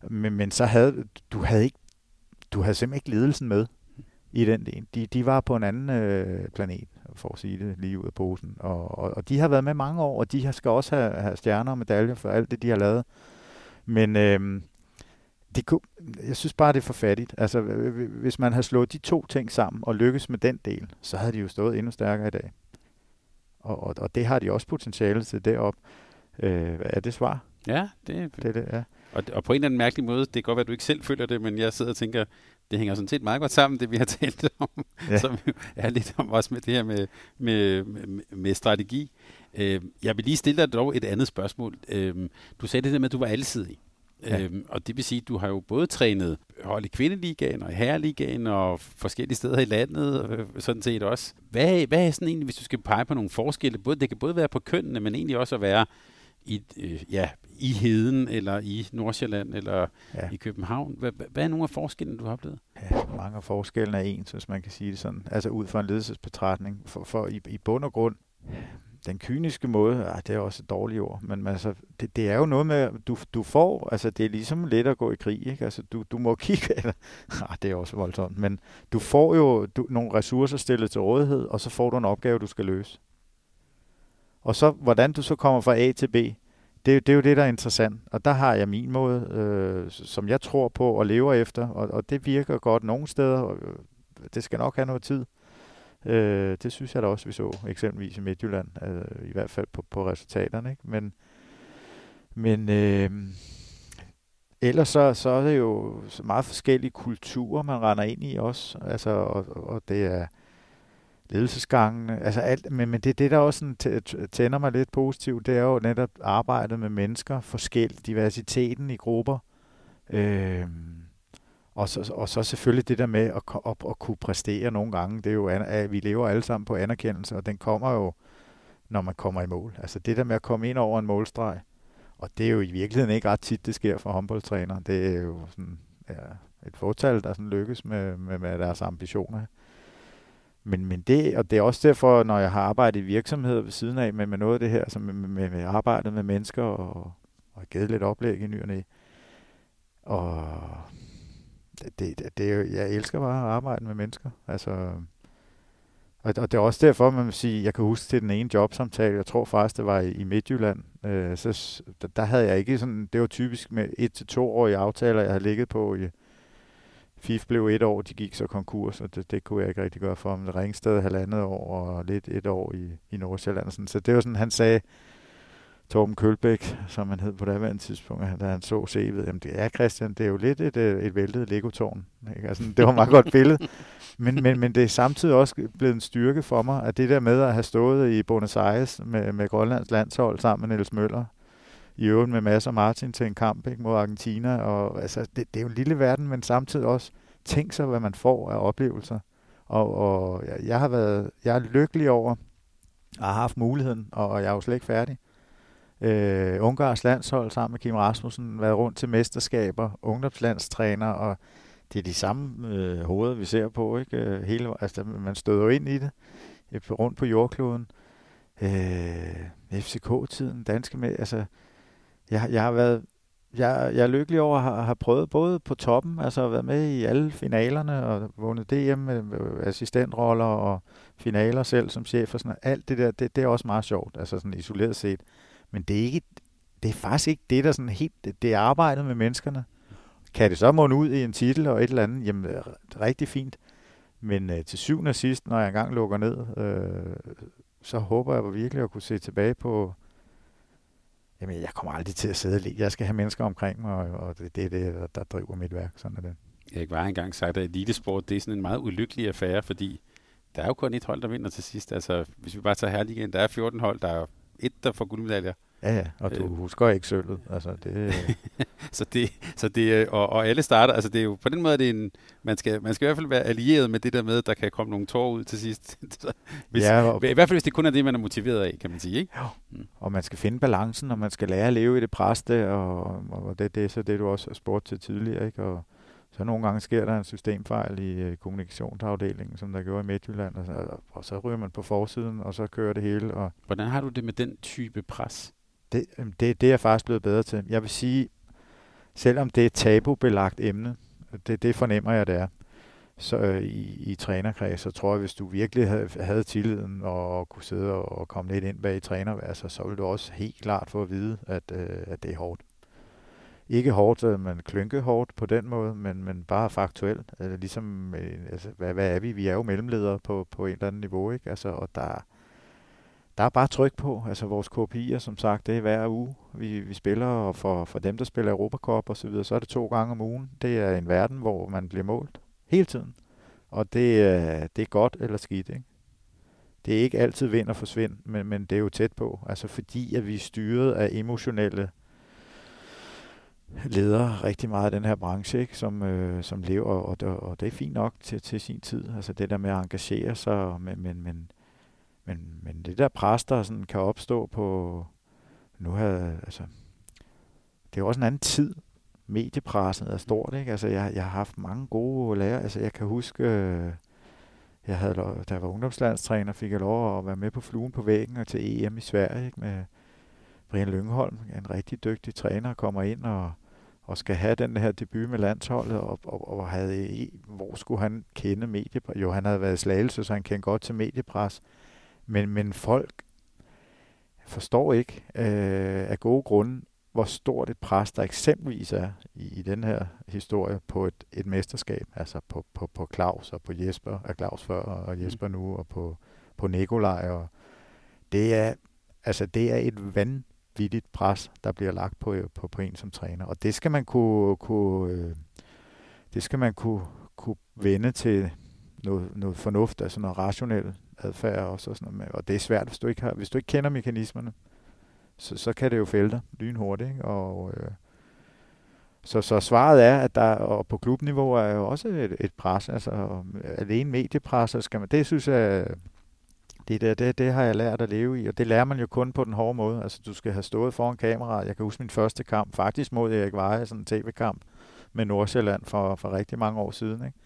men, men så havde du havde ikke du havde simpelthen ikke ledelsen med i den del. De, de var på en anden øh, planet, for at sige det lige ud af posen. Og, og, og de har været med mange år, og de skal også have, have stjerner og medaljer for alt det, de har lavet. Men øh, det kunne, jeg synes bare, det er for fattigt. Altså, hvis man havde slået de to ting sammen og lykkes med den del, så havde de jo stået endnu stærkere i dag. Og, og, og det har de også potentiale til derop. Øh, er det svar? Ja, det, det er det. Ja. Og, og på en eller anden mærkelig måde, det kan godt være, at du ikke selv føler det, men jeg sidder og tænker, det hænger sådan set meget godt sammen, det vi har talt om, ja. som er lidt om også med det her med, med, med, med strategi. Øh, jeg vil lige stille dig dog et andet spørgsmål. Øh, du sagde det der med, at du var alsidig. Ja. Øhm, og det vil sige, at du har jo både trænet hold i kvindeligaen og i herreligaen og forskellige steder i landet, øh, sådan set også. Hvad, hvad er sådan egentlig, hvis du skal pege på nogle forskelle? Både, det kan både være på kønnene, men egentlig også at være i, øh, ja, i Heden, eller i Nordsjælland, eller ja. i København. Hvad, hvad er nogle af forskellene, du har oplevet? Ja, mange af forskellene er ens, hvis man kan sige det sådan. Altså ud fra en ledelsesbetragtning. For, for i, i bund og grund, den kyniske måde, ah, det er også et dårligt ord, men altså, det, det er jo noget med, du, du får, altså det er ligesom let at gå i krig, ikke? Altså du, du må kigge, eller, ah, det er også voldsomt, men du får jo du, nogle ressourcer stillet til rådighed, og så får du en opgave, du skal løse. Og så, hvordan du så kommer fra A til B, det, det er jo det, der er interessant. Og der har jeg min måde, øh, som jeg tror på og lever efter, og, og det virker godt nogle steder, og øh, det skal nok have noget tid. Øh, det synes jeg da også, vi så eksempelvis i Midtjylland, øh, i hvert fald på, på resultaterne. Ikke? Men, men øh, ellers så, så er det jo meget forskellige kulturer, man render ind i også. Altså, og, og det er ledelsesgangene, altså alt, men, men det, det der også sådan tænder mig lidt positivt, det er jo netop arbejdet med mennesker, forskel, diversiteten i grupper. Øh, og så, og så selvfølgelig det der med at, at, at kunne præstere nogle gange. Det er jo, at vi lever alle sammen på anerkendelse, og den kommer jo, når man kommer i mål. Altså det der med at komme ind over en målstreg, og det er jo i virkeligheden ikke ret tit, det sker for håndboldtræner. Det er jo sådan, ja, et fortal, der sådan lykkes med, med, med deres ambitioner. Men, men det, og det er også derfor, når jeg har arbejdet i virksomheder ved siden af med, med noget af det her, som med, med, med arbejdet med mennesker og, og givet lidt oplæg i nyerne. Og det, det, det jeg elsker bare at arbejde med mennesker. Altså, og, og det er også derfor, man vil sige, jeg kan huske til den ene jobsamtale, jeg tror faktisk, det var i, i Midtjylland, øh, så der, der havde jeg ikke sådan, det var typisk med et til to år i aftaler, jeg havde ligget på i, FIF blev et år, de gik så konkurs, og det, det kunne jeg ikke rigtig gøre for ham. Ringsted halvandet år, og lidt et år i, i Nordsjælland. Sådan. Så det var sådan, han sagde, Torben Kølbæk, som han hed på det tidspunkt, da han så CV'et, jamen det er Christian, det er jo lidt et, øh, et væltet Lego-tårn. Ikke? Altså, det var et meget godt billede. Men, men, men det er samtidig også blevet en styrke for mig, at det der med at have stået i Buenos Aires med, med Grønlands landshold sammen med Niels Møller, i øvrigt med Mads og Martin til en kamp ikke, mod Argentina. Og, altså, det, det er jo en lille verden, men samtidig også tænk sig, hvad man får af oplevelser. Og, og jeg, jeg har været, jeg er lykkelig over at have haft muligheden, og, og jeg er jo slet ikke færdig. Øh, Ungars landshold sammen med Kim Rasmussen, været rundt til mesterskaber, ungdomslandstræner, og det er de samme øh, hoveder, vi ser på. Ikke? Øh, hele, altså, man støder ind i det, øh, rundt på jordkloden. Øh, FCK-tiden, danske med, altså, jeg, jeg har været jeg, jeg er lykkelig over at have, have prøvet både på toppen, altså at være med i alle finalerne og vundet DM med øh, assistentroller og finaler selv som chef og sådan noget. Alt det der, det, det er også meget sjovt, altså sådan isoleret set. Men det er ikke, det er faktisk ikke det, der sådan helt, det, det er arbejdet med menneskerne. Kan det så måne ud i en titel og et eller andet? Jamen, øh, rigtig fint. Men øh, til syvende og sidst, når jeg engang lukker ned, øh, så håber jeg virkelig at kunne se tilbage på, jamen jeg kommer aldrig til at sidde alene. Jeg skal have mennesker omkring mig, og det, det er det, der driver mit værk. Sådan er det. Erik var engang sagt, at elitesport det er sådan en meget ulykkelig affære, fordi der er jo kun et hold, der vinder til sidst. Altså, hvis vi bare tager Herligaen, der er 14 hold, der er et, der får guldmedaljer. Ja, ja, og du øh. husker ikke sølvet. Altså, det... så det, så det, og, og alle starter, altså det er jo, på den måde er det en, man skal, man skal i hvert fald være allieret med det der med, at der kan komme nogle tår ud til sidst. hvis, ja, og, I hvert fald hvis det kun er det, man er motiveret af, kan man sige, ikke? Jo. Mm. Og man skal finde balancen, og man skal lære at leve i det pres der, og, og det, det er så det, du også har spurgt til tidligere, ikke? Og, så nogle gange sker der en systemfejl i øh, kommunikationsafdelingen, som der gjorde i Midtjylland, og så, og så ryger man på forsiden, og så kører det hele. Og Hvordan har du det med den type pres? Det, det, det er jeg faktisk blevet bedre til. Jeg vil sige, selvom det er et tabubelagt emne, det, det fornemmer jeg, det er, så øh, i, i trænerkreds, så tror jeg, hvis du virkelig havde, havde tilliden og kunne sidde og, og komme lidt ind bag i trænerværelset, så ville du også helt klart få at vide, at, øh, at det er hårdt ikke hårdt, øh, men klynke hårdt på den måde, men, men bare faktuelt. Altså, ligesom, øh, altså, hvad, hvad er vi? Vi er jo mellemledere på, på et eller andet niveau, ikke? Altså, og der, der er bare tryk på. Altså vores KPI'er, som sagt, det er hver uge, vi, vi spiller, og for, for dem, der spiller Europacup og så videre, så er det to gange om ugen. Det er en verden, hvor man bliver målt hele tiden. Og det, øh, det er godt eller skidt, ikke? Det er ikke altid vind og forsvind, men, men det er jo tæt på. Altså fordi, at vi er styret af emotionelle leder rigtig meget af den her branche, ikke? Som, øh, som lever, og, og, og det er fint nok til, til sin tid. Altså det der med at engagere sig, men, men, men, men, men det der pres, der sådan kan opstå på, nu har altså, det er jo også en anden tid. Mediepresset er stort, ikke? Altså jeg, jeg har haft mange gode lærere. Altså jeg kan huske, øh, jeg havde, da jeg var ungdomslandstræner, fik jeg lov at være med på fluen på væggen og til EM i Sverige, ikke? Med, Brian Lyngholm, en rigtig dygtig træner, kommer ind og, og skal have den her debut med landsholdet, og, og, og havde, hvor skulle han kende mediepres? Jo, han havde været i slagelse, så han kendte godt til mediepres. Men, men folk forstår ikke øh, af gode grunde, hvor stort et pres der eksempelvis er i, i den her historie på et, et mesterskab, altså på, på, på Claus og på Jesper, af Claus før og mm. Jesper nu, og på, på Nikolaj. Og det er, altså det er et vand vanvittigt pres, der bliver lagt på, øh, på, på en som træner. Og det skal man kunne, kunne, øh, det skal man kunne, kunne vende til noget, noget fornuft, altså noget rationel adfærd også. Og, sådan noget. og det er svært, hvis du ikke, har, hvis du ikke kender mekanismerne. Så, så kan det jo fælde dig lynhurtigt. Ikke? Og, øh, så, så svaret er, at der og på klubniveau er jo også et, et pres. Altså alene mediepres, skal man, det synes jeg det, det, det, det har jeg lært at leve i, og det lærer man jo kun på den hårde måde. Altså, du skal have stået foran kameraet. Jeg kan huske min første kamp, faktisk mod Erik Veje, sådan en tv-kamp med Nordsjælland for, for rigtig mange år siden. Ikke?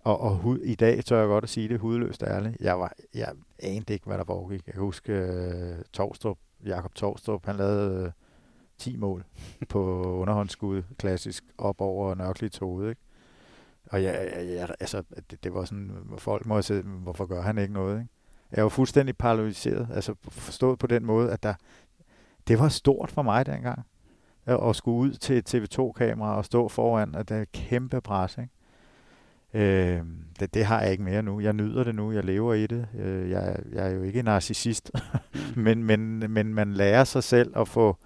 Og, og hud, i dag tør jeg godt at sige det hudløst ærligt. Jeg, var, jeg anede ikke, hvad der foregik. Jeg kan huske uh, Torstrup, Jakob Torstrup, han lavede uh, øh, 10 mål på underhåndsskud, klassisk, op over Nørkligt hoved. Ikke? Og jeg, jeg, jeg, altså, det, det var sådan, folk må se, hvorfor gør han ikke noget? Ikke? Er jo fuldstændig paralyseret, altså forstået på den måde, at der, det var stort for mig dengang, at skulle ud til TV2-kamera og stå foran, at det er kæmpe pres, ikke? Øh, det, det har jeg ikke mere nu. Jeg nyder det nu, jeg lever i det. Øh, jeg, jeg er jo ikke narcissist, men, men, men man lærer sig selv at få...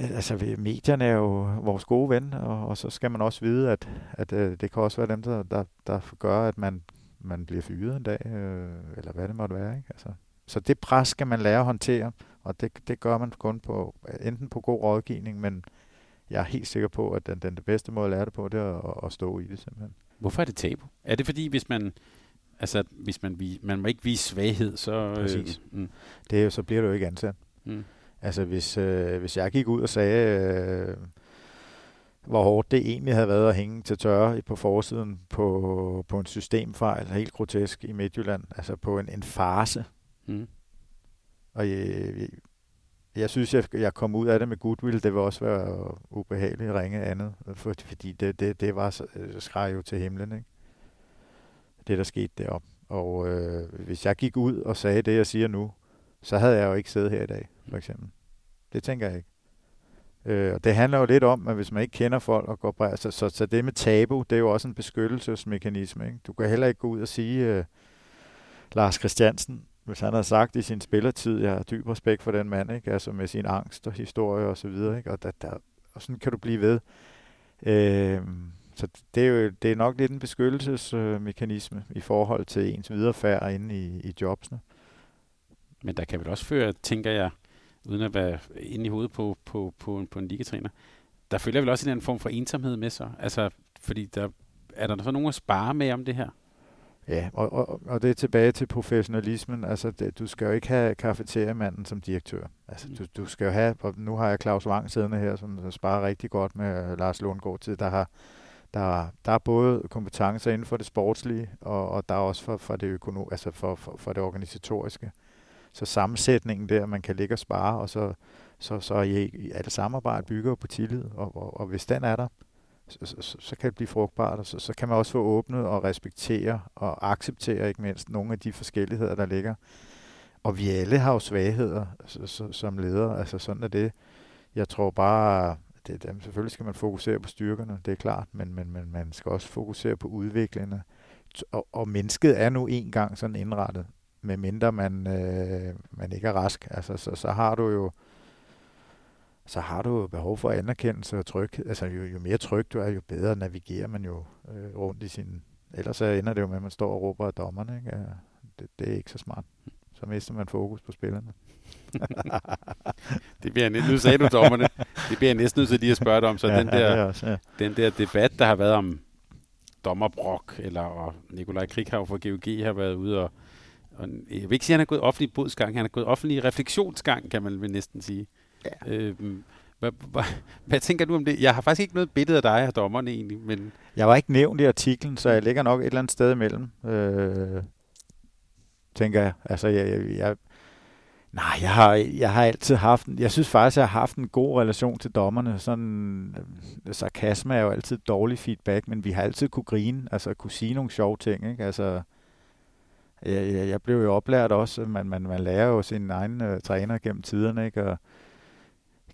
Altså, medierne er jo vores gode ven, og, og så skal man også vide, at, at øh, det kan også være dem, der, der, der gør, at man man bliver fyret en dag, øh, eller hvad det måtte være. Ikke? Altså, så det pres skal man lære at håndtere, og det, det gør man kun på enten på god rådgivning, men jeg er helt sikker på, at den, den, bedste måde at lære det på, det er at, at stå i det simpelthen. Hvorfor er det tabu? Er det fordi, hvis man altså hvis man, man må ikke vise svaghed, så... Øh, Præcis. Øh, mm. det, så bliver du jo ikke ansat. Mm. Altså hvis, øh, hvis jeg gik ud og sagde, øh, hvor hårdt det egentlig havde været at hænge til tørre på forsiden på, på en systemfejl, helt grotesk i Midtjylland, altså på en, en farse. Mm. Og jeg, jeg, jeg synes, jeg, jeg kom ud af det med goodwill. Det vil også være ubehageligt at ringe andet, for, fordi det, det, det var skreg jo til himlen, ikke? det der skete derop. Og øh, hvis jeg gik ud og sagde det, jeg siger nu, så havde jeg jo ikke siddet her i dag, for eksempel. Det tænker jeg ikke. Øh, og det handler jo lidt om, at hvis man ikke kender folk og går på, så, så, så det med tabu, det er jo også en beskyttelsesmekanisme. Ikke? Du kan heller ikke gå ud og sige, øh, Lars Christiansen, hvis han har sagt i sin spillertid, jeg har dyb respekt for den mand, ikke? altså med sin angst og historie og så videre, ikke? Og, der, der, og sådan kan du blive ved. Øh, så det er jo det er nok lidt en beskyttelsesmekanisme øh, i forhold til ens viderefærd inde i, i jobsene. Men der kan vel også føre, tænker jeg, uden at være inde i hovedet på, på, på, en, på en ligatræner, der følger vel også en anden form for ensomhed med sig. Altså, fordi der, er der så nogen at spare med om det her? Ja, og, og, og det er tilbage til professionalismen. Altså, det, du skal jo ikke have kafeteriamanden som direktør. Altså, mm. du, du skal jo have, og nu har jeg Claus Wang siddende her, som sparer rigtig godt med Lars Lundgaard til, der har der, der er både kompetencer inden for det sportslige, og, og der er også for, for det økonom, altså for, for, for det organisatoriske. Så sammensætningen der, man kan ligge og spare, og så, så, så er I, alt samarbejde bygger på tillid, og, og, og hvis den er der, så, så, så kan det blive frugtbart, og så, så kan man også få åbnet og respektere og acceptere ikke mindst nogle af de forskelligheder, der ligger. Og vi alle har jo svagheder så, så, som ledere, altså sådan er det. Jeg tror bare, det, det, selvfølgelig skal man fokusere på styrkerne, det er klart, men, men, men man skal også fokusere på udviklingen. Og, og mennesket er nu engang sådan indrettet, medmindre man, øh, man ikke er rask. Altså, så, så har du jo så har du behov for anerkendelse og tryg. Altså jo, jo mere tryg du er, jo bedre navigerer man jo øh, rundt i sin... Ellers så ender det jo med, at man står og råber af dommerne. Ikke? Det, det er ikke så smart. Så mister man fokus på spillerne. det bliver næsten, nu sagde du dommerne, det bliver jeg næsten nødt til lige at spørge dig om. Så ja, den, der, ja, også, ja. den der debat, der har været om dommerbrok, eller og Nikolaj Krighav fra GOG har været ude og, og jeg vil ikke sige, at han har gået offentlig bodsgang, han har gået offentlig refleksionsgang, kan man vel næsten sige. Ja. Øhm, hvad, hvad, hvad tænker du om det? Jeg har faktisk ikke noget billede af dig af dommerne egentlig, men... Jeg var ikke nævnt i artiklen, så jeg ligger nok et eller andet sted imellem, øh, tænker jeg. Altså, jeg, jeg, jeg Nej, jeg har, jeg har altid haft, jeg synes faktisk, jeg har haft en god relation til dommerne. Sådan, øh, sarkasme er jo altid dårlig feedback, men vi har altid kunne grine, altså kunne sige nogle sjove ting, ikke? Altså, jeg, jeg, jeg blev jo oplært også, man, man, man lærer jo sin egen uh, træner gennem tiderne, ikke? Og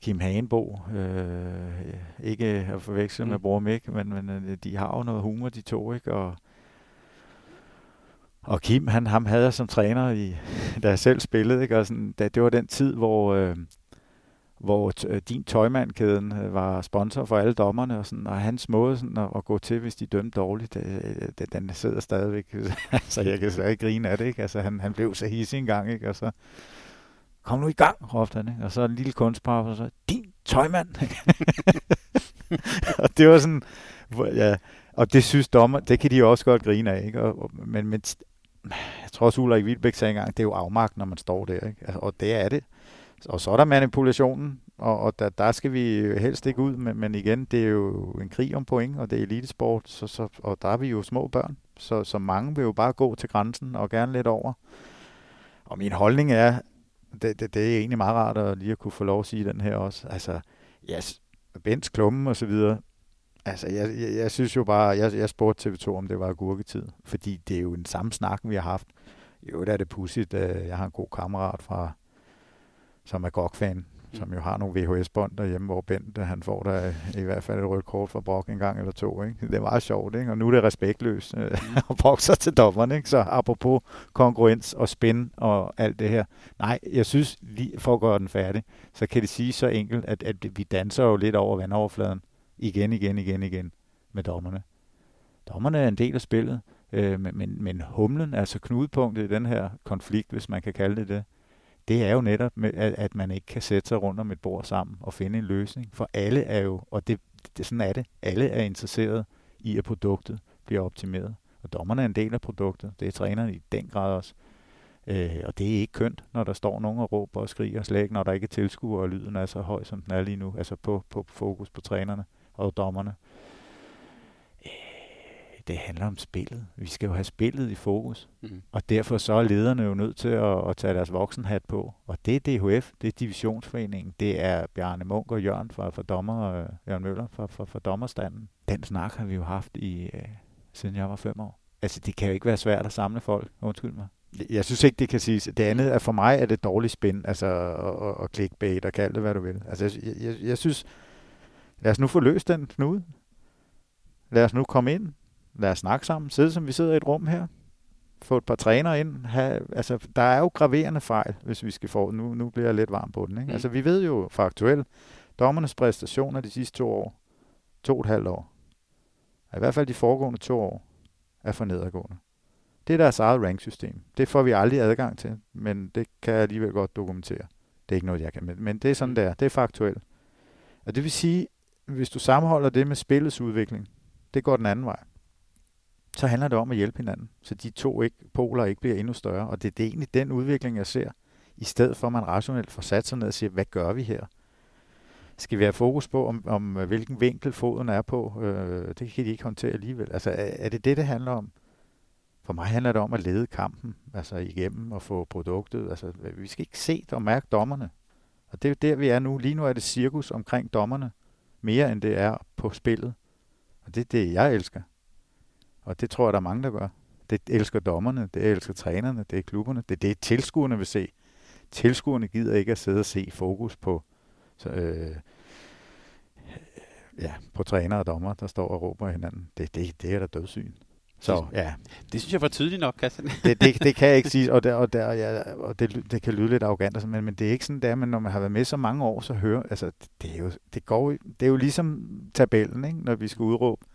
Kim Hagenbo, øh, ikke at forveksle mm. med Bror Mik, men, men øh, de har jo noget humor, de to, ikke? Og, og Kim, han, ham havde jeg som træner, i, da jeg selv spillede, ikke? Og sådan, da, det var den tid, hvor, øh, hvor t- din tøjmandkæden øh, var sponsor for alle dommerne, og, sådan, og hans måde sådan, at, at gå til, hvis de dømte dårligt, øh, det, det, den sidder stadigvæk. altså, jeg kan slet ikke grine af det, ikke? Altså, han, han blev så hissig en gang, ikke? Og så, kom nu i gang, råbte han, ikke? Og så en lille kunstpause, og så, din tøjmand! og det var sådan, ja, og det synes dommer, det kan de også godt grine af, ikke? Og, men, men jeg tror også Ulrik Vilbæk sagde engang, det er jo afmagt, når man står der, ikke? Altså, og det er det. Og så er der manipulationen, og, og der, der skal vi helst ikke ud, men, men igen, det er jo en krig om point, og det er elitesport, så, så, og der er vi jo små børn, så, så mange vil jo bare gå til grænsen og gerne lidt over. Og min holdning er, det, det, det er egentlig meget rart at lige at kunne få lov at sige den her også, altså, yes, Bens klumme og så videre, Altså, jeg, jeg, jeg synes jo bare, jeg, jeg spurgte TV2, om det var gurketid, fordi det er jo en samme snak, vi har haft. Jo, der er det pudsigt. Jeg har en god kammerat fra, som er GOG-fan, som jo har nogle VHS-bånd derhjemme, hvor Bent, han får der i hvert fald et rødt kort fra Brock en gang eller to. Ikke? Det var sjovt, ikke? og nu er det respektløst øh, mm. at Brock sig til dommeren. Ikke? Så apropos kongruens og spin og alt det her. Nej, jeg synes, lige for at gøre den færdig, så kan det sige så enkelt, at, at vi danser jo lidt over vandoverfladen igen, igen, igen, igen med dommerne. Dommerne er en del af spillet, øh, men, men, men humlen, altså knudepunktet i den her konflikt, hvis man kan kalde det det, det er jo netop, med, at, at man ikke kan sætte sig rundt om et bord sammen og finde en løsning. For alle er jo, og det, det sådan er det, alle er interesseret i, at produktet bliver optimeret. Og dommerne er en del af produktet. Det er trænerne i den grad også. Øh, og det er ikke kønt, når der står nogen og råber og skriger, slet ikke når der ikke er tilskuere, og lyden er så høj, som den er lige nu. Altså på, på fokus på trænerne og dommerne. Øh, det handler om spillet. Vi skal jo have spillet i fokus. Mm. Og derfor så er lederne jo nødt til at, at tage deres voksenhat på. Og det er DHF, det er Divisionsforeningen, det er Bjarne Munk og Jørgen fra, fra dommer, uh, Jørgen Møller fra, fra, fra dommerstanden. Den snak har vi jo haft i, uh, siden jeg var fem år. Altså, det kan jo ikke være svært at samle folk, undskyld mig. Jeg synes ikke, det kan siges. Det andet er for mig er det dårligt spænd, altså og, og, og clickbait og kald det, hvad du vil. Altså, jeg, jeg, jeg synes, lad os nu få løst den knude. Lad os nu komme ind. Lad os snakke sammen. Sidde som vi sidder i et rum her. Få et par træner ind. Ha, altså, der er jo graverende fejl, hvis vi skal få... Nu, nu bliver jeg lidt varm på den. Ikke? Mm. Altså, vi ved jo faktuelt, dommernes præstationer de sidste to år, to og et halvt år, i hvert fald de foregående to år, er for nedadgående. Det er deres eget ranksystem. Det får vi aldrig adgang til, men det kan jeg alligevel godt dokumentere. Det er ikke noget, jeg kan med, men det er sådan, der. Det er faktuelt. Og det vil sige, hvis du sammenholder det med spillets udvikling, det går den anden vej. Så handler det om at hjælpe hinanden, så de to ikke, poler ikke bliver endnu større. Og det er det egentlig den udvikling, jeg ser, i stedet for at man rationelt får sat sig ned og siger, hvad gør vi her? Skal vi have fokus på, om, om øh, hvilken vinkel foden er på? Øh, det kan de ikke håndtere alligevel. Altså, er, er det det, det handler om? For mig handler det om at lede kampen altså igennem og få produktet. Altså, vi skal ikke se og mærke dommerne. Og det er der, vi er nu. Lige nu er det cirkus omkring dommerne, mere end det er på spillet. Og det er det, jeg elsker. Og det tror jeg, der er mange, der gør. Det elsker dommerne, det elsker trænerne, det er klubberne, det er det, tilskuerne vil se. Tilskuerne gider ikke at sidde og se fokus på, så, øh, ja, på træner og dommer, der står og råber hinanden. Det, det, det er da dødsyn. Så ja. Det synes jeg var tydeligt nok, Christian. det, det, det kan jeg ikke sige, og, der, og, der, ja, og det, det kan lyde lidt arrogant, altså, men, men det er ikke sådan, der, men når man har været med så mange år, så hører, altså, det er jo, det går, det er jo ligesom tabellen, ikke, når vi skal udråbe.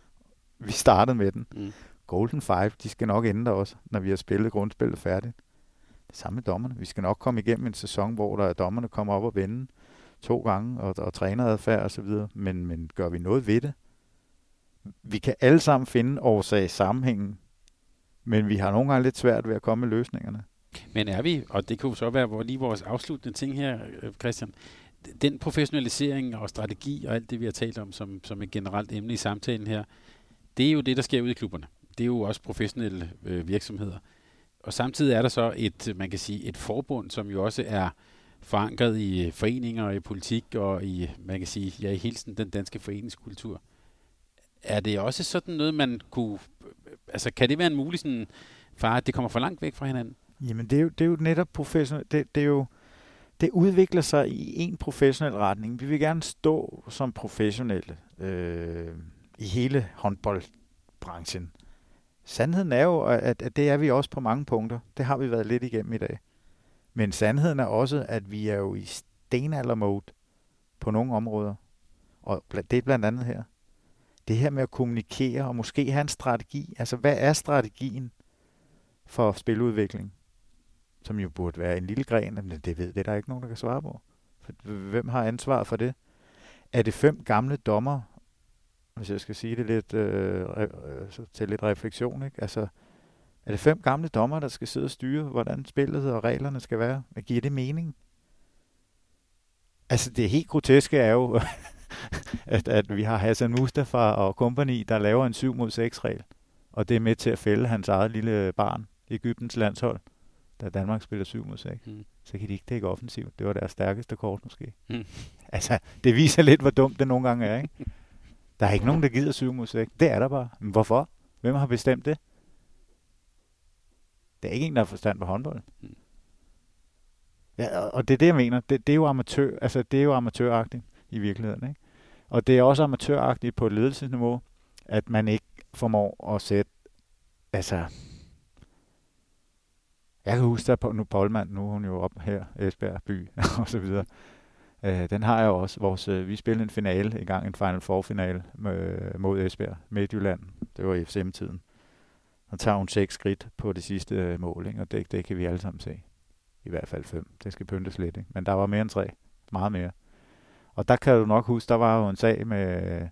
Vi startede med den. Mm. Golden Five, de skal nok der også, når vi har spillet grundspillet færdigt. Det samme med dommerne. Vi skal nok komme igennem en sæson, hvor der er dommerne kommer op og vende to gange, og, og træneradfærd og så videre. Men, men gør vi noget ved det? vi kan alle sammen finde årsag sammenhængen, men vi har nogle gange lidt svært ved at komme med løsningerne. Men er vi, og det kunne så være lige vores afsluttende ting her, øh, Christian, den professionalisering og strategi og alt det, vi har talt om som, som et generelt emne i samtalen her, det er jo det, der sker ude i klubberne. Det er jo også professionelle øh, virksomheder. Og samtidig er der så et, man kan sige, et forbund, som jo også er forankret i øh, foreninger og i politik og i, man kan sige, ja, i hele den danske foreningskultur. Er det også sådan noget, man kunne... Øh, altså, kan det være en mulig sådan, far, at det kommer for langt væk fra hinanden? Jamen, det er jo, det er jo netop professionelt. Det, det er jo... Det udvikler sig i en professionel retning. Vi vil gerne stå som professionelle øh, i hele håndboldbranchen. Sandheden er jo, at, at det er vi også på mange punkter. Det har vi været lidt igennem i dag. Men sandheden er også, at vi er jo i stenaldermode på nogle områder. Og det er blandt andet her det her med at kommunikere og måske have en strategi. Altså, hvad er strategien for spiludvikling? Som jo burde være en lille gren, men det ved det er der ikke nogen, der kan svare på. Hvem har ansvar for det? Er det fem gamle dommer, hvis jeg skal sige det lidt øh, øh, til lidt refleksion, ikke? Altså, er det fem gamle dommer, der skal sidde og styre, hvordan spillet og reglerne skal være? Hvad giver det mening? Altså, det helt groteske er jo, at, at vi har Hassan Mustafa og kompagni, der laver en 7 mod 6 regel. Og det er med til at fælde hans eget lille barn, Ægyptens landshold, da Danmark spiller 7 mod 6. Mm. Så kan de ikke dække offensivt. Det var deres stærkeste kort måske. Mm. Altså, det viser lidt, hvor dumt det nogle gange er, ikke? Der er ikke nogen, der gider 7 mod 6. Det er der bare. Men hvorfor? Hvem har bestemt det? Det er ikke en, der har forstand på håndbold. Mm. Ja, og det er det, jeg mener. Det, det er jo amatør, altså det er jo amatøragtigt i virkeligheden. Ikke? Og det er også amatøragtigt på et ledelsesniveau, at man ikke formår at sætte, altså, jeg kan huske, at nu Polman, nu er hun jo op her, Esbjerg by og så videre. Øh, den har jeg også. Vores, øh, vi spillede en finale, en gang en Final Four finale øh, mod Esbjerg, Midtjylland. Det var i FCM-tiden. Og tager hun seks skridt på det sidste øh, mål, ikke? og det, det kan vi alle sammen se. I hvert fald fem. Det skal pyntes lidt. Ikke? Men der var mere end tre. Meget mere. Og der kan du nok huske, der var jo en sag med, øh,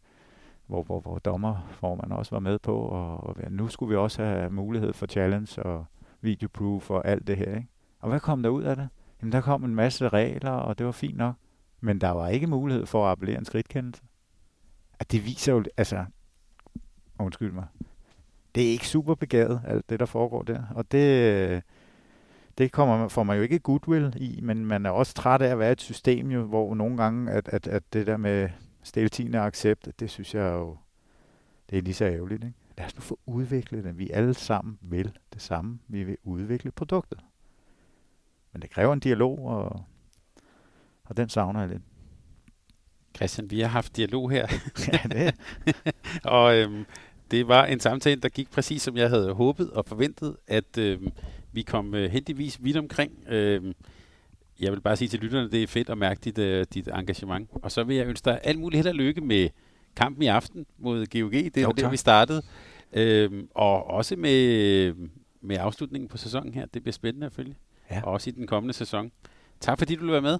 hvor, hvor, hvor dommerformanden også var med på, og, og nu skulle vi også have mulighed for challenge og videoproof og alt det her. Ikke? Og hvad kom der ud af det? Jamen, der kom en masse regler, og det var fint nok. Men der var ikke mulighed for at appellere en skridtkendelse. At det viser jo, altså, undskyld mig, det er ikke super begavet, alt det, der foregår der. Og det, det kommer, får man jo ikke goodwill i, men man er også træt af at være et system, jo, hvor nogle gange, at, at, at det der med stiltigende accept, det synes jeg jo, det er lige så ærgerligt. Ikke? lad os nu få udviklet det. Vi alle sammen vil det samme. Vi vil udvikle produktet. Men det kræver en dialog, og, og den savner jeg lidt. Christian, vi har haft dialog her. ja, det. og øhm, det var en samtale, der gik præcis som jeg havde håbet og forventet, at øhm, vi kom øh, heldigvis vidt omkring. Øhm, jeg vil bare sige til lytterne, det er fedt at mærke dit, øh, dit engagement. Og så vil jeg ønske dig alt muligt held og lykke med kampen i aften mod GOG. Det er jo, der, vi startede. Øhm, og også med, med afslutningen på sæsonen her. Det bliver spændende at følge. Ja. Og også i den kommende sæson. Tak fordi du vil være med.